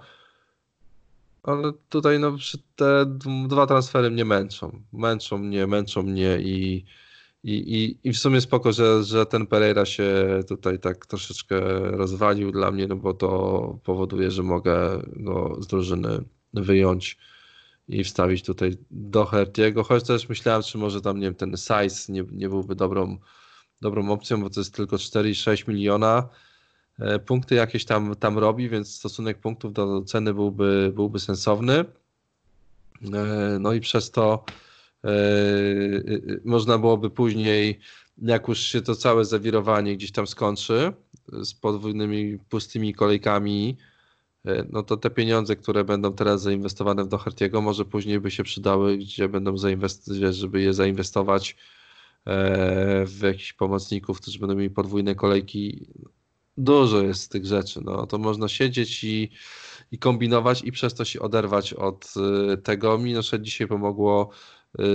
Ale tutaj no, te dwa transfery mnie męczą. Męczą mnie, męczą mnie i, i, i, i w sumie spoko, że, że ten Pereira się tutaj tak troszeczkę rozwalił dla mnie, no bo to powoduje, że mogę go z drużyny wyjąć i wstawić tutaj do Hertiego, choć też myślałem, czy może tam, nie wiem, ten size nie, nie byłby dobrą, dobrą opcją, bo to jest tylko 4,6 miliona. E, punkty jakieś tam, tam robi, więc stosunek punktów do ceny byłby, byłby sensowny. E, no i przez to można byłoby później, jak już się to całe zawirowanie gdzieś tam skończy z podwójnymi pustymi kolejkami, e, no to te pieniądze, które będą teraz zainwestowane w Doherty'ego, może później by się przydały, gdzie będą zainwestować, żeby je zainwestować w jakichś pomocników, którzy będą mieli podwójne kolejki. Dużo jest tych rzeczy. No, to można siedzieć i, i kombinować i przez to się oderwać od tego. Mi dzisiaj pomogło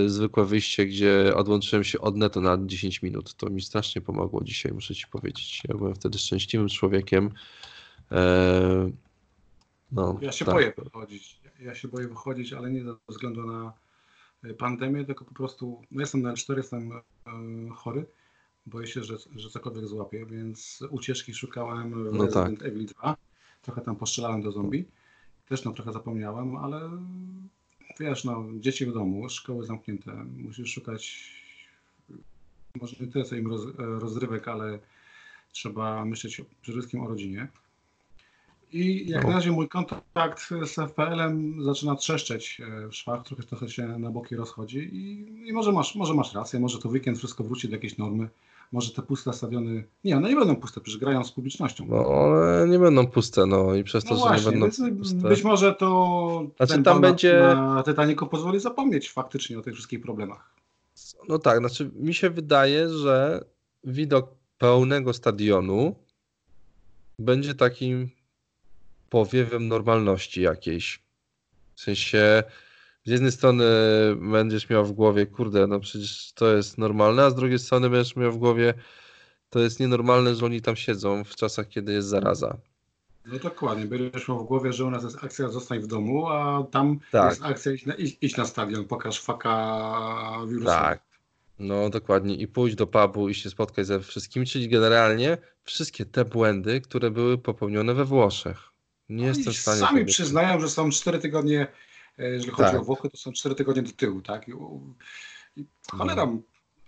zwykłe wyjście, gdzie odłączyłem się od netu na 10 minut. To mi strasznie pomogło dzisiaj, muszę ci powiedzieć. Ja byłem wtedy szczęśliwym człowiekiem. E, no, ja się tak. boję wychodzić. Ja się boję wychodzić, ale nie ze względu na e, pandemię, tylko po prostu, no jestem na L4, jestem e, chory, boję się, że, że cokolwiek złapię, więc ucieczki szukałem w no Resident tak. Evil 2. Trochę tam postrzelałem do zombie. Też no trochę zapomniałem, ale wiesz, no, dzieci w domu, szkoły zamknięte, musisz szukać może nie tyle co im roz, rozrywek, ale trzeba myśleć przede wszystkim o rodzinie. I jak No. na razie mój kontakt z FPL-em zaczyna trzeszczeć e, w szwach, trochę, trochę się na boki rozchodzi i, i może, masz, może masz rację, może to weekend wszystko wróci do jakiejś normy, może te puste stadiony, nie, one nie będą puste, przecież grają z publicznością. No one nie będą puste, no i przez to, No że właśnie, nie będą puste. być może to Znaczy, tam będzie- na Titanicu pozwoli zapomnieć faktycznie o tych wszystkich problemach. No tak, znaczy mi się wydaje, że widok pełnego stadionu będzie takim powiewem normalności jakiejś. W sensie z jednej strony będziesz miał w głowie, kurde, no przecież to jest normalne, a z drugiej strony będziesz miał w głowie, to jest nienormalne, że oni tam siedzą w czasach, kiedy jest zaraza. No dokładnie, będziesz miał w głowie, że u nas jest akcja zostań w domu, a tam Tak. jest akcja idź na, idź, idź na stadion, pokaż faka wirusa. Tak. No dokładnie i pójść do pubu i się spotkać ze wszystkimi, czyli generalnie wszystkie te błędy, które były popełnione we Włoszech. Nie No jestem w stanie sami przyznają, że są cztery tygodnie, jeżeli chodzi Tak. o Włochy, to są cztery tygodnie do tyłu, tak? I, i cholera,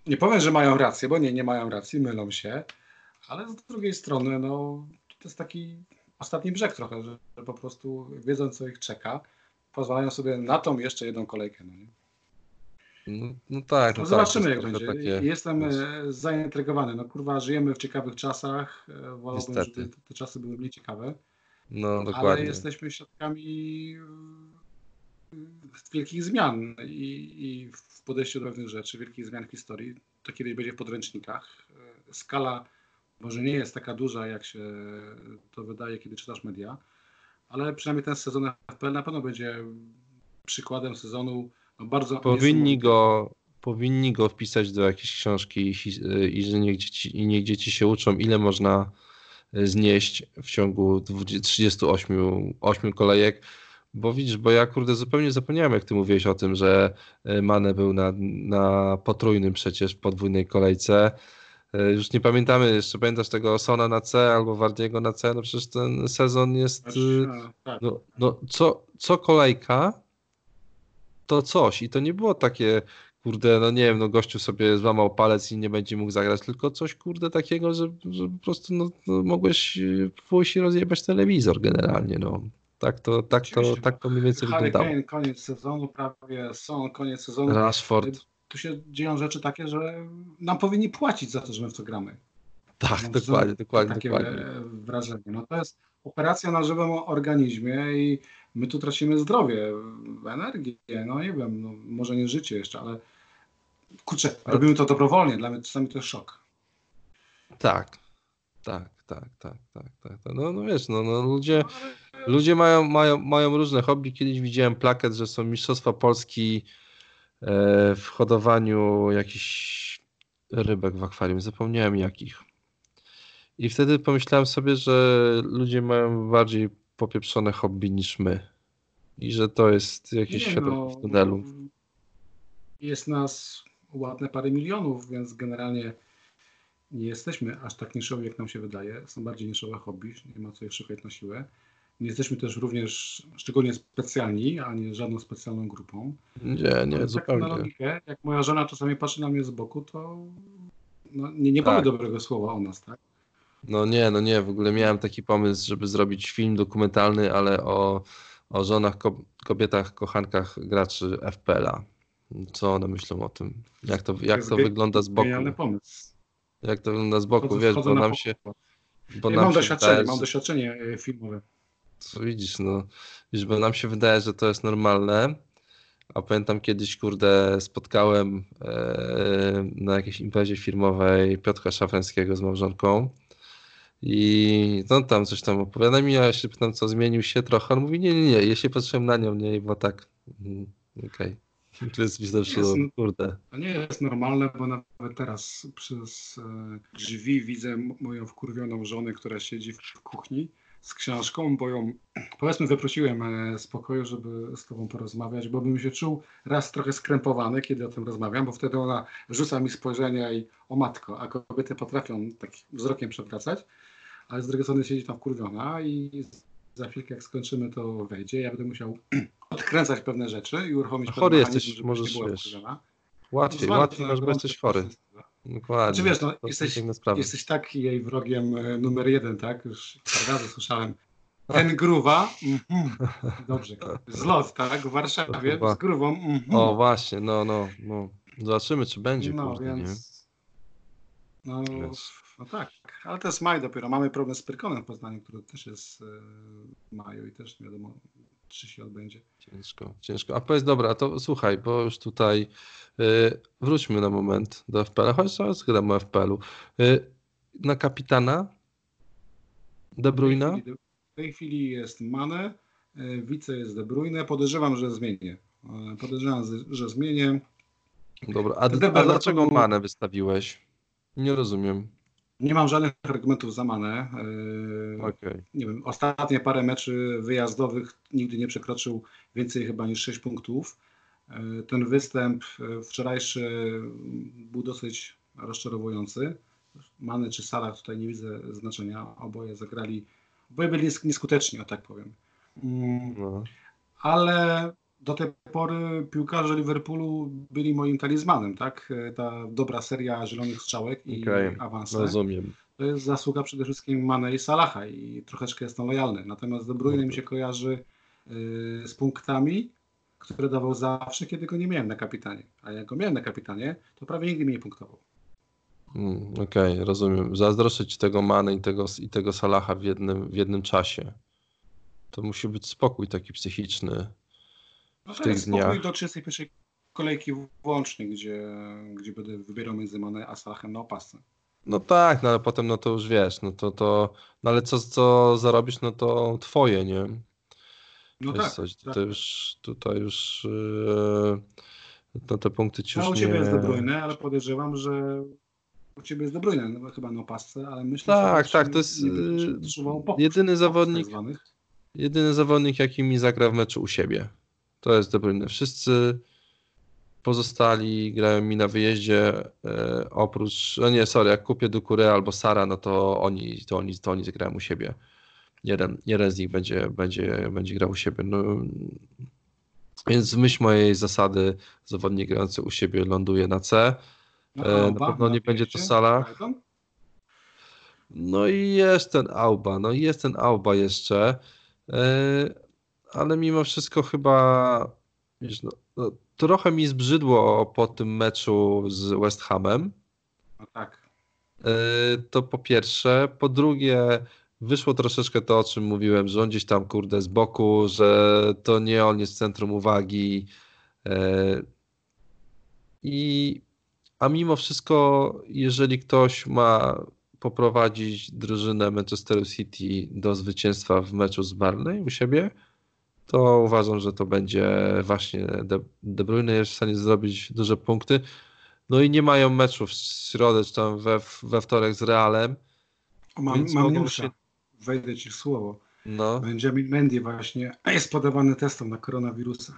nie powiem, że mają rację, bo nie, nie mają racji, mylą się, ale z drugiej strony, no, to jest taki ostatni brzeg trochę, że, że po prostu wiedzą, co ich czeka, pozwalają sobie na tą jeszcze jedną kolejkę. No, nie? No, no tak, No no zobaczymy, tak, jak jest będzie. takie- Jestem e, zaintrygowany. No kurwa, żyjemy w ciekawych czasach. E, Wolałbym, Niestety. żeby te, te czasy były mniej ciekawe. No ale dokładnie. jesteśmy świadkami e, wielkich zmian i, i w podejściu do pewnych rzeczy, wielkich zmian w historii. To kiedyś będzie w podręcznikach. E, Skala może nie jest taka duża, jak się to wydaje, kiedy czytasz media, ale przynajmniej ten sezon FPL na pewno będzie przykładem sezonu no bardzo Powinni go, powinni go wpisać do jakiejś książki i, i że niech dzieci, i niech dzieci się uczą, ile można znieść w ciągu 20, 38 8 kolejek. Bo widzisz, bo ja kurde zupełnie zapomniałem, jak ty mówiłeś o tym, że e, Mane był na, na potrójnym przecież podwójnej kolejce. E, Już nie pamiętamy, jeszcze pamiętasz tego Sona na C albo Wardiego na C, no przecież ten sezon jest... Znaczy, e, a, tak. no, no co, co kolejka, to coś. I to nie było takie, kurde, no nie wiem, no gościu sobie złamał palec i nie będzie mógł zagrać, tylko coś, kurde, takiego, że, że po prostu no, no, mogłeś y, pójść i rozjebać telewizor generalnie, no. Tak to, tak to, tak to mniej więcej Harry wyglądało. Kane, koniec sezonu, prawie są koniec sezonu. Rashford, Tu się dzieją rzeczy takie, że nam powinni płacić za to, że my w to gramy. tak, Mam dokładnie, dokładnie, takie dokładnie. wrażenie. No to jest operacja na żywym organizmie i my tu tracimy zdrowie, energię, no nie wiem, no, może nie życie jeszcze, ale kurczę, Ale- robimy to dobrowolnie, dla mnie czasami to jest szok. Tak, tak, tak, tak, tak, tak. tak. No, no wiesz, no, no ludzie, ludzie mają, mają, mają różne hobby. Kiedyś widziałem plakat, że są Mistrzostwa Polski e, w hodowaniu jakichś rybek w akwarium. Zapomniałem jakich. I wtedy pomyślałem sobie, że ludzie mają bardziej popieprzone hobby niż my. I że to jest jakieś Nie, światło no, w tunelu. Jest nas ładne parę milionów, więc generalnie nie jesteśmy aż tak niszowi, jak nam się wydaje. Są bardziej niszowe hobby, nie ma co ich szukać na siłę. Nie jesteśmy też również szczególnie specjalni, a nie żadną specjalną grupą. Nie, nie, tak na zupełnie. logikę, jak moja żona czasami patrzy na mnie z boku, to no, nie, nie powie Tak. dobrego słowa o nas, tak? No nie, no nie, w ogóle miałem taki pomysł, żeby zrobić film dokumentalny, ale o, o żonach, ko- kobietach, kochankach graczy FPL-a. Co one myślą o tym? Jak to, jak to wygląda z boku? Genialny pomysł. Jak to wygląda z boku, wiesz, bo na nam się... Bo Ja mam doświadczenie, wydaje, mam doświadczenie e, filmowe. Co widzisz, no, widzisz, bo nam się wydaje, że to jest normalne, a pamiętam kiedyś, kurde, spotkałem e, na jakiejś imprezie firmowej Piotra Szafrańskiego z małżonką. I no tam coś tam opowiada mi, a ja się pytam, co zmienił się trochę, on mówi, nie, nie, nie, ja się patrzyłem na nią, nie, bo tak, mm, okej, to jest no. kurde, To nie jest normalne, bo nawet teraz przez e, drzwi widzę moją wkurwioną żonę, która siedzi w kuchni z książką, bo ją, powiedzmy, wyprosiłem e, z pokoju, żeby z tobą porozmawiać, bo bym się czuł raz trochę skrępowany, kiedy o tym rozmawiam, bo wtedy ona rzuca mi spojrzenia i o matko, a kobiety potrafią tak wzrokiem przewracać, ale z drugiej strony siedzi tam wkurwiona i za chwilkę jak skończymy to wejdzie, ja będę musiał odkręcać pewne rzeczy i uruchomić Chory jesteś, możesz, wiesz, łatwiej, łatwiej masz, bo jesteś chory, prosto. Dokładnie, Znaczy wiesz, no, to jesteś, jesteś tak jej wrogiem e, numer jeden, tak? Już parę razy słyszałem Ten gruwa, mhm. dobrze, zlot, tak, w Warszawie Chyba. z grówą, mhm. O, właśnie, no, no, no. Zobaczymy, czy będzie, no kurde, więc, no, Wiesz. no tak, ale to jest maj dopiero, mamy problem z Pyrkonem w Poznaniu, który też jest e, w maju i też nie wiadomo, czy się odbędzie. Ciężko, ciężko. A powiedz, dobra, to słuchaj, bo już tutaj y, wróćmy na moment do FPL-a, choć zaraz zgadamy o FPL-u. Y, na kapitana De W Bruyne? tej chwili, w tej chwili jest Mane, e, wice jest De Bruyne, podejrzewam, że zmienię. E, Podejrzewam, że- zmienię. Dobra, a, a dlaczego Manę wystawiłeś? Nie rozumiem. Nie mam żadnych argumentów za Mane. E, Okej. nie wiem, ostatnie parę meczy wyjazdowych nigdy nie przekroczył więcej chyba niż 6 punktów. E, Ten występ e, wczorajszy był dosyć rozczarowujący. Mane czy Salah tutaj nie widzę znaczenia. Oboje zagrali, oboje byli nies- nieskuteczni, o tak powiem. Mm, No. Ale do tej pory piłkarze Liverpoolu byli moim talizmanem, tak? E, Ta dobra seria zielonych strzałek i awanse Rozumiem. to jest zasługa przede wszystkim Mane i Salaha i troszeczkę jestem lojalny. Natomiast De Bruyne mi się kojarzy y, z punktami, które dawał zawsze, kiedy go nie miałem na kapitanie. A jak go miałem na kapitanie, to prawie nigdy mi nie punktował. Mm, Okej, rozumiem. Zazdroszczę ci tego Mane i tego, i tego Salaha w jednym, w jednym czasie. To musi być spokój taki psychiczny. No W to tych dniach. do 31 kolejki włącznie, gdzie, gdzie będę wybierał między Mane a Salahem na opasce. No tak, no ale potem no to już wiesz, no to, to no ale co, co zarobisz, no to twoje, nie? No tak. coś, tak. tutaj już, tutaj już yy, no te punkty ci już u Ciebie nie... jest De Bruyne, ale podejrzewam, że u Ciebie jest De Bruyne, no, chyba na opasce, ale myślę, Tak, że tak, to jest, nie yy, jedyny zawodnik- tak. Jedyny zawodnik, jaki mi zagra w meczu u siebie. To jest De Bruyne. Wszyscy pozostali grają mi na wyjeździe, e, oprócz, no nie, sorry, jak kupię Dukurę albo Sara, no to oni, to oni, to oni zagrają u siebie. Jeden, jeden z nich będzie, będzie, będzie grał u siebie. No, więc w myśl mojej zasady zawodnik grający u siebie ląduje na C. No, E, na Alba, pewno nie będzie to Salah. No i jest ten Auba, no i jest ten Auba jeszcze, e, ale mimo wszystko chyba, wiesz, no, no, trochę mi zbrzydło po tym meczu z West Hamem, No tak. e, to po pierwsze, po drugie wyszło troszeczkę to, o czym mówiłem, że on gdzieś tam, kurde, z boku, że to nie on jest centrum uwagi. E, i a mimo wszystko, jeżeli ktoś ma poprowadzić drużynę Manchesteru City do zwycięstwa w meczu z Barney u siebie, to uważam, że to będzie właśnie De, De Bruyne jest w stanie zrobić duże punkty. No i nie mają meczów w środę czy tam we, we wtorek z Realem. O, mam, mam newsa. się- Wejdę ci w słowo. No, Benjamin Mendy właśnie jest podawany testom na koronawirusa.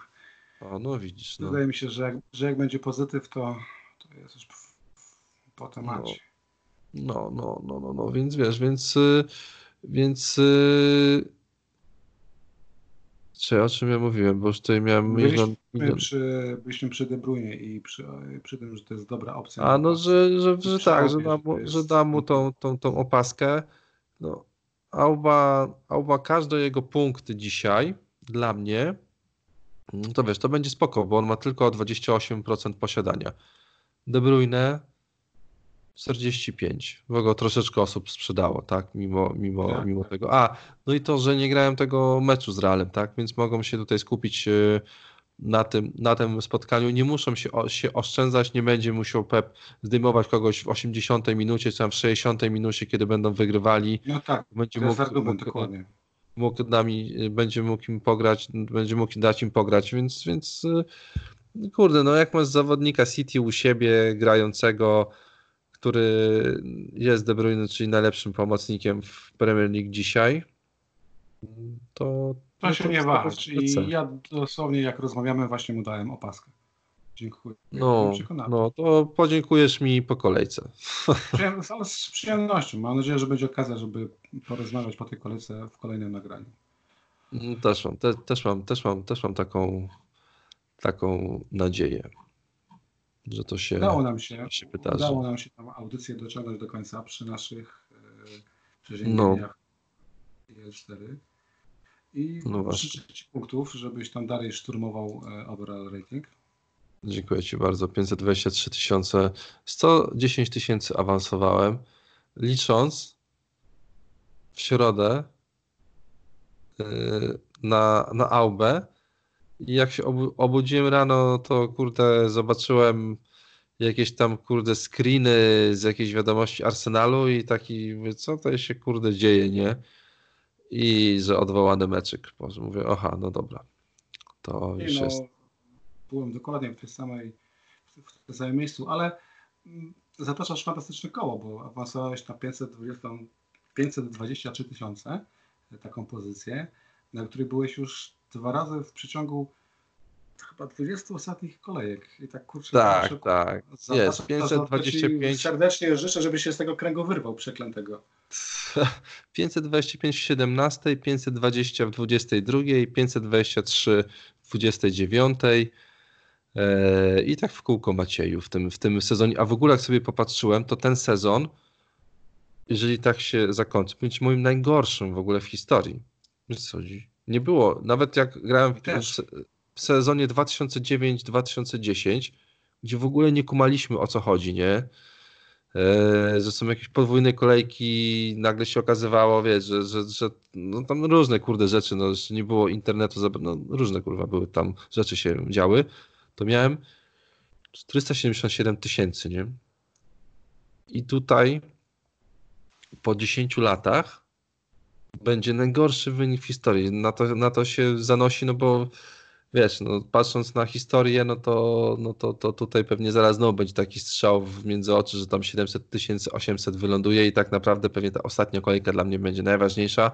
o, no widzisz. No. Wydaje mi się, że jak, że jak będzie pozytyw, to, to jest już po temacie. No, no, no, no, no, więc wiesz, więc, y, więc, y, czy o czym ja mówiłem, bo już tutaj miałem Byliśmy milion. przy, byliśmy przy De Bruyne i przy, przy tym, że to jest dobra opcja. A no, że, że, że tak, że da że mu, że da mu tą, tą, tą opaskę. No, Auba, Auba, każde jego punkty dzisiaj dla mnie, mm, to wiesz, to będzie spoko, bo on ma tylko 28% posiadania. De Bruyne 45, bo go troszeczkę osób sprzedało, tak, mimo, mimo, Tak, mimo tak. tego. A, no i to, że nie grałem tego meczu z Realem, tak, więc mogą się tutaj skupić y, na tym, na tym spotkaniu. Nie muszą się, się oszczędzać, nie będzie musiał Pep zdejmować kogoś w 80 minucie, czy tam w 60 minucie, kiedy będą wygrywali. No tak, Będzie argument, mógł, dokładnie. mógł nami, y, będzie mógł im pograć, będzie mógł dać im pograć, więc, więc y, kurde, no jak masz zawodnika City u siebie grającego, który jest De Bruyne, czyli najlepszym pomocnikiem w Premier League dzisiaj, to To się nie wahać. po prostu I ja dosłownie jak rozmawiamy, właśnie mu dałem opaskę. Dziękuję. No, no to podziękujesz mi po kolejce. Z przyjemnością. Mam nadzieję, że będzie okazja, żeby porozmawiać po tej kolejce w kolejnym nagraniu. Mm, Też mam, te, też mam, też mam, też mam taką, taką nadzieję, że to się, Udało nam się, się wydarzy. udało nam się tam audycję dociągnąć do końca przy naszych e, No. przeziębieniach IL4. I No życzę Ci punktów, żebyś tam dalej szturmował e, overall rating. Dziękuję Ci bardzo. 523 tysiące, 110 tysięcy awansowałem, licząc w środę yy, na, na Aubę i jak się obu, obudziłem rano, to kurde zobaczyłem jakieś tam kurde screeny z jakiejś wiadomości Arsenalu i taki, mówię, co to się kurde dzieje, nie? I że odwołany meczyk. Boże, mówię, aha, no dobra. To Nie już no, jest. byłem dokładnie w tej samej, w tym samym miejscu, ale mm, zataczasz fantastyczne koło, bo awansowałeś na 520, 523 tysiące, e, taką pozycję, na której byłeś już dwa razy w przeciągu chyba 20 ostatnich kolejek. I tak kurczę, Tak, proszę, tak. Jest, to ci 525. Serdecznie życzę, żebyś się z tego kręgu wyrwał przeklętego. 525 w 17, 520 w 22, 523 w 29 e, i tak w kółko Macieju w tym, w tym sezonie. A w ogóle jak sobie popatrzyłem, to ten sezon, jeżeli tak się zakończy, będzie moim najgorszym w ogóle w historii. Wiesz co chodzi? Nie było, nawet jak grałem w, w, se- w sezonie 2009-2010, gdzie w ogóle nie kumaliśmy o co chodzi, nie? Że są jakieś podwójne kolejki, nagle się okazywało, wiesz, że, że, że no tam różne kurde rzeczy, no nie było internetu, no różne kurwa były tam rzeczy się działy, to miałem 477 tysięcy, nie? I tutaj po 10 latach będzie najgorszy wynik w historii. Na to, na to się zanosi, no bo wiesz, no, patrząc na historię, no to, no to, to tutaj pewnie zaraz znowu będzie taki strzał w między oczy, że tam 700 tysięcy, 800 wyląduje i tak naprawdę pewnie ta ostatnia kolejka dla mnie będzie najważniejsza.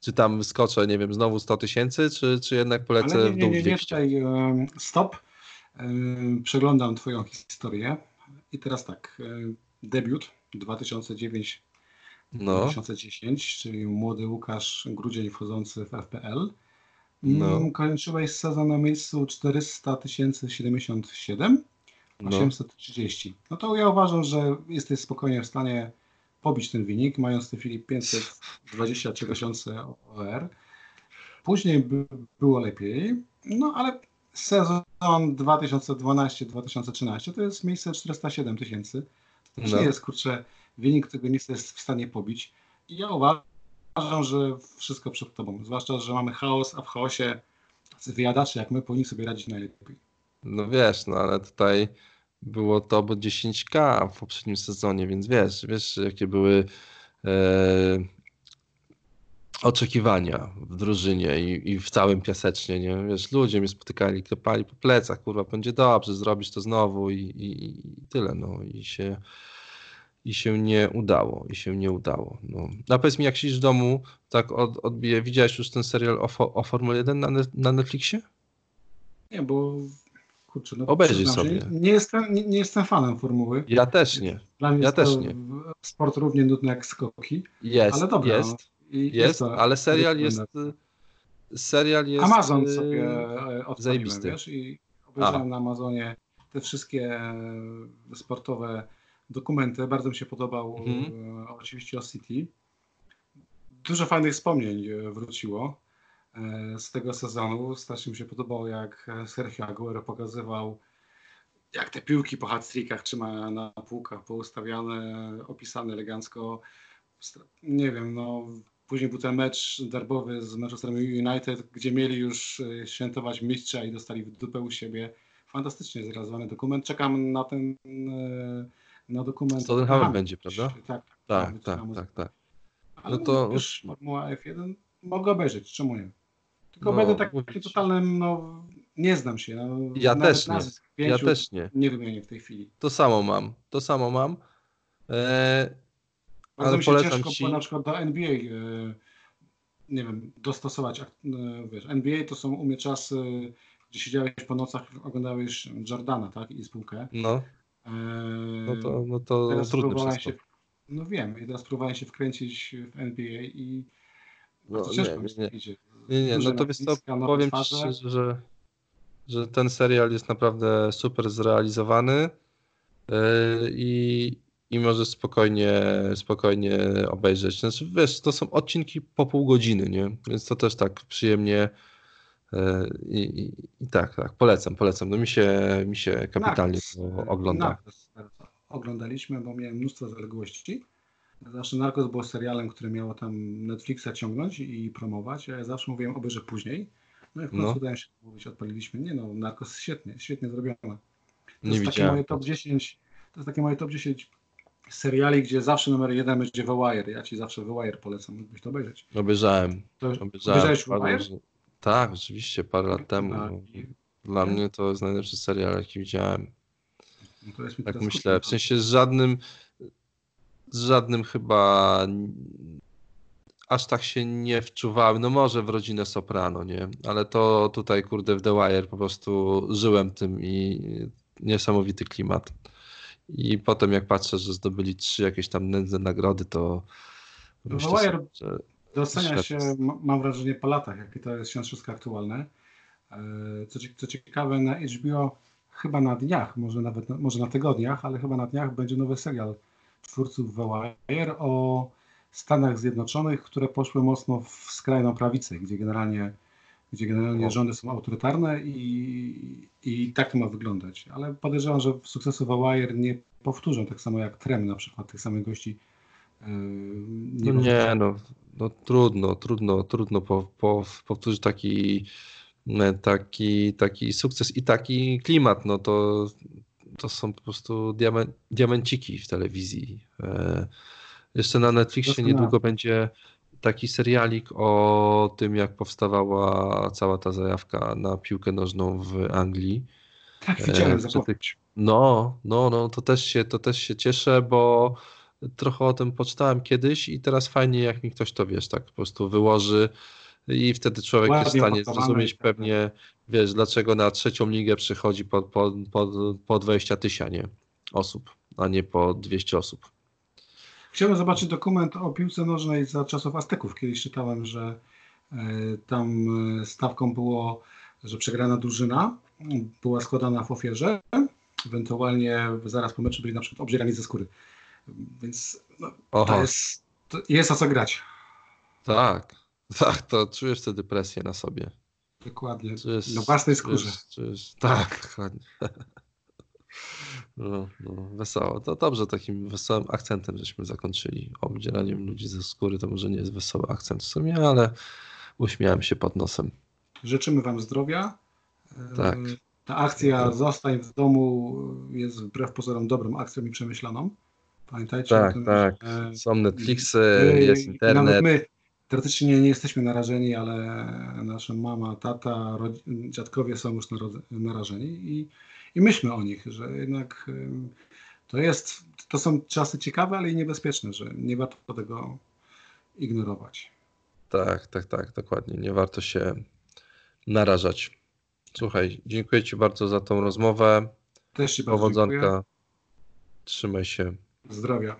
Czy tam skoczę, nie wiem, znowu 100 tysięcy, czy, czy jednak polecę Ale w nie, dół nie, nie, nie 200? tutaj em, stop. Przeglądam Twoją historię i teraz tak, debiut 2009 No, 2010, czyli młody Łukasz Grudzień wchodzący w FPL. No. Mm, Kończyłeś sezon na miejscu 400 077, no, 830. No to ja uważam, że jesteś spokojnie w stanie pobić ten wynik, mając w tej chwili 523 tysiące OR. Później by, było lepiej, no ale sezon 2012-2013 to jest miejsce 407 tysięcy. To No. nie jest, kurczę, wynik, którego nie jesteś w stanie pobić. I ja uważam, że wszystko przed tobą. Zwłaszcza, że mamy chaos, a w chaosie wyjadacze jak my powinni sobie radzić najlepiej. no wiesz, no ale tutaj było to bo 10k w poprzednim sezonie, więc wiesz, wiesz jakie były e, oczekiwania w drużynie i, i w całym piasecznie, nie? Wiesz, ludzie mnie spotykali, klepali po plecach, kurwa, będzie dobrze, zrobisz to znowu i, i, i tyle, no i się i się nie udało, i się nie udało. No. A powiedz mi, jak siedzisz w domu, tak od, odbije, widziałeś już ten serial o, o Formule 1 na, na Netflixie? Nie, bo kurczę, no Obejrzyj sobie. Nie, jestem, nie, nie jestem fanem formuły. Ja też nie. Dla mnie Ja jest też nie. sport równie nudny jak skoki. Jest, ale dobra, jest, no. Jest, to ale serial jest, serial jest... Amazon y, sobie e, zajebisty. wiesz, i obejrzałem na Amazonie te wszystkie e, sportowe dokumenty. Bardzo mi się podobał Mhm. e, oczywiście o City. Dużo fajnych wspomnień e, wróciło e, z tego sezonu. Strasznie mi się podobało, jak Sergio Aguero pokazywał, jak te piłki po hat-trickach trzyma na półkach poustawiane, opisane elegancko. Nie wiem, no później był ten mecz derbowy z Manchester United, gdzie mieli już świętować mistrza i dostali w dupę u siebie. Fantastycznie zrealizowany dokument. Czekam na ten na dokument. Tottenhamem będzie, prawda? Tak, Tak, tak, tam- tak, tak. ale No to- już Formuła F1 mogę obejrzeć, czemu nie? Tylko No, będę tak ci. totalnym, no nie znam się. No, Ja też nie. Ja też nie. nie wymienię w tej chwili. To samo mam, to samo mam. E, Ale mi się polecam ciężko ci- na przykład do NBA, e, nie wiem, dostosować. e, Wiesz, NBA to są u mnie czasy, gdzie siedziałeś po nocach, oglądałeś Jordana, tak, i spółkę. no, no to, no to teraz trudne próbowałem to. się, no wiem, i teraz próbowałem się wkręcić w NBA i No, bardzo nie, ciężko nie, się idzie. Nie, nie, Duże no to wiesz co, powiem ci szczerze, że, że ten serial jest naprawdę super zrealizowany yy, i, i możesz spokojnie, spokojnie obejrzeć. Znaczy, wiesz, to są odcinki po pół godziny, nie? Więc to też tak przyjemnie i, i, i tak, tak, polecam, polecam. No mi się, mi się kapitalnie to ogląda. Narcos oglądaliśmy, bo miałem mnóstwo zaległości. Zawsze Narcos było serialem, który miało tam Netflixa ciągnąć i promować, ja zawsze mówiłem obejrzę później. No i w końcu No. udało się mówić, odpaliliśmy. Nie no, Narcos świetnie, świetnie zrobione. To Nie jest takie widziałem. moje top 10, to jest takie moje top 10 seriali, gdzie zawsze numer jeden będzie The Wire. Ja ci zawsze The Wire polecam, mógłbyś to obejrzeć. Obejrzałem. To, Obejrzałem. obejrzałeś The Wire? Tak, oczywiście, parę lat temu. No. i- Dla Nie? mnie to jest najlepszy serial, jaki widziałem. no Tak myślę. W sensie z żadnym, z żadnym chyba aż tak się nie wczuwałem. No może w rodzinę Soprano, nie? Ale to tutaj, kurde, w The Wire po prostu żyłem tym i niesamowity klimat. I potem jak patrzę, że zdobyli trzy jakieś tam nędzne nagrody, to The myślę że Docenia się, mam wrażenie, po latach, jakie to jest wszystko aktualne. E, Co, co ciekawe, na HBO chyba na dniach, może nawet na, może na tygodniach, ale chyba na dniach będzie nowy serial twórców The Wire o Stanach Zjednoczonych, które poszły mocno w skrajną prawicę, gdzie generalnie, gdzie generalnie rządy są autorytarne i, i tak to ma wyglądać. Ale podejrzewam, że sukcesu The Wire nie powtórzą, tak samo jak Trem na przykład, tych samych gości. E, No nie, no, no trudno, trudno, trudno po, po, powtórzyć taki, e, taki, taki sukces i taki klimat. No to, to są po prostu diamen, diamenciki w telewizji. E, jeszcze na Netflixie niedługo będzie taki serialik o tym, jak powstawała cała ta zajawka na piłkę nożną w Anglii. Tak, widziałem E, przy zapowiedź. No, no, no, to też się, to też się cieszę, bo trochę o tym poczytałem kiedyś i teraz fajnie, jak mi ktoś to, wiesz, tak po prostu wyłoży i wtedy człowiek jest w Ładnie stanie zrozumieć tak pewnie, wiesz, dlaczego na trzecią ligę przychodzi po, po, po, po 20 tysięcy osób, a nie po 200 osób. Chciałem zobaczyć dokument o piłce nożnej za czasów Azteków. Kiedyś czytałem, że e, tam e, stawką było, że przegrana drużyna była składana w ofierze. Ewentualnie zaraz po meczu byli na przykład obdzierani ze skóry. Więc no, to jest, to jest o co grać. tak, tak, to czujesz wtedy presję na sobie. Dokładnie. Czujesz, Na własnej czujesz, skórze. czujesz, tak, dokładnie. No, no, wesoło. To dobrze, takim wesołym akcentem żeśmy zakończyli. Obdzieraniem ludzi ze skóry to może nie jest wesoły akcent w sumie, ale uśmiałem się pod nosem. Życzymy Wam zdrowia. Tak. Ta akcja Tak. Zostań w domu jest wbrew pozorom dobrą akcją i przemyślaną. Pamiętajcie Tak, o tym, tak. że Są Netflixy, My- jest Nawet internet. my teoretycznie nie, nie jesteśmy narażeni, ale nasza mama, tata, dziadkowie są już narażeni i, i myślmy o nich, że jednak to jest, to są czasy ciekawe, ale i niebezpieczne, że nie warto tego ignorować. Tak, tak, tak, dokładnie. Nie warto się narażać. Słuchaj, dziękuję Ci bardzo za tą rozmowę. Też Ci bardzo dziękuję. Powodzonka. Trzymaj się. Zdrowia.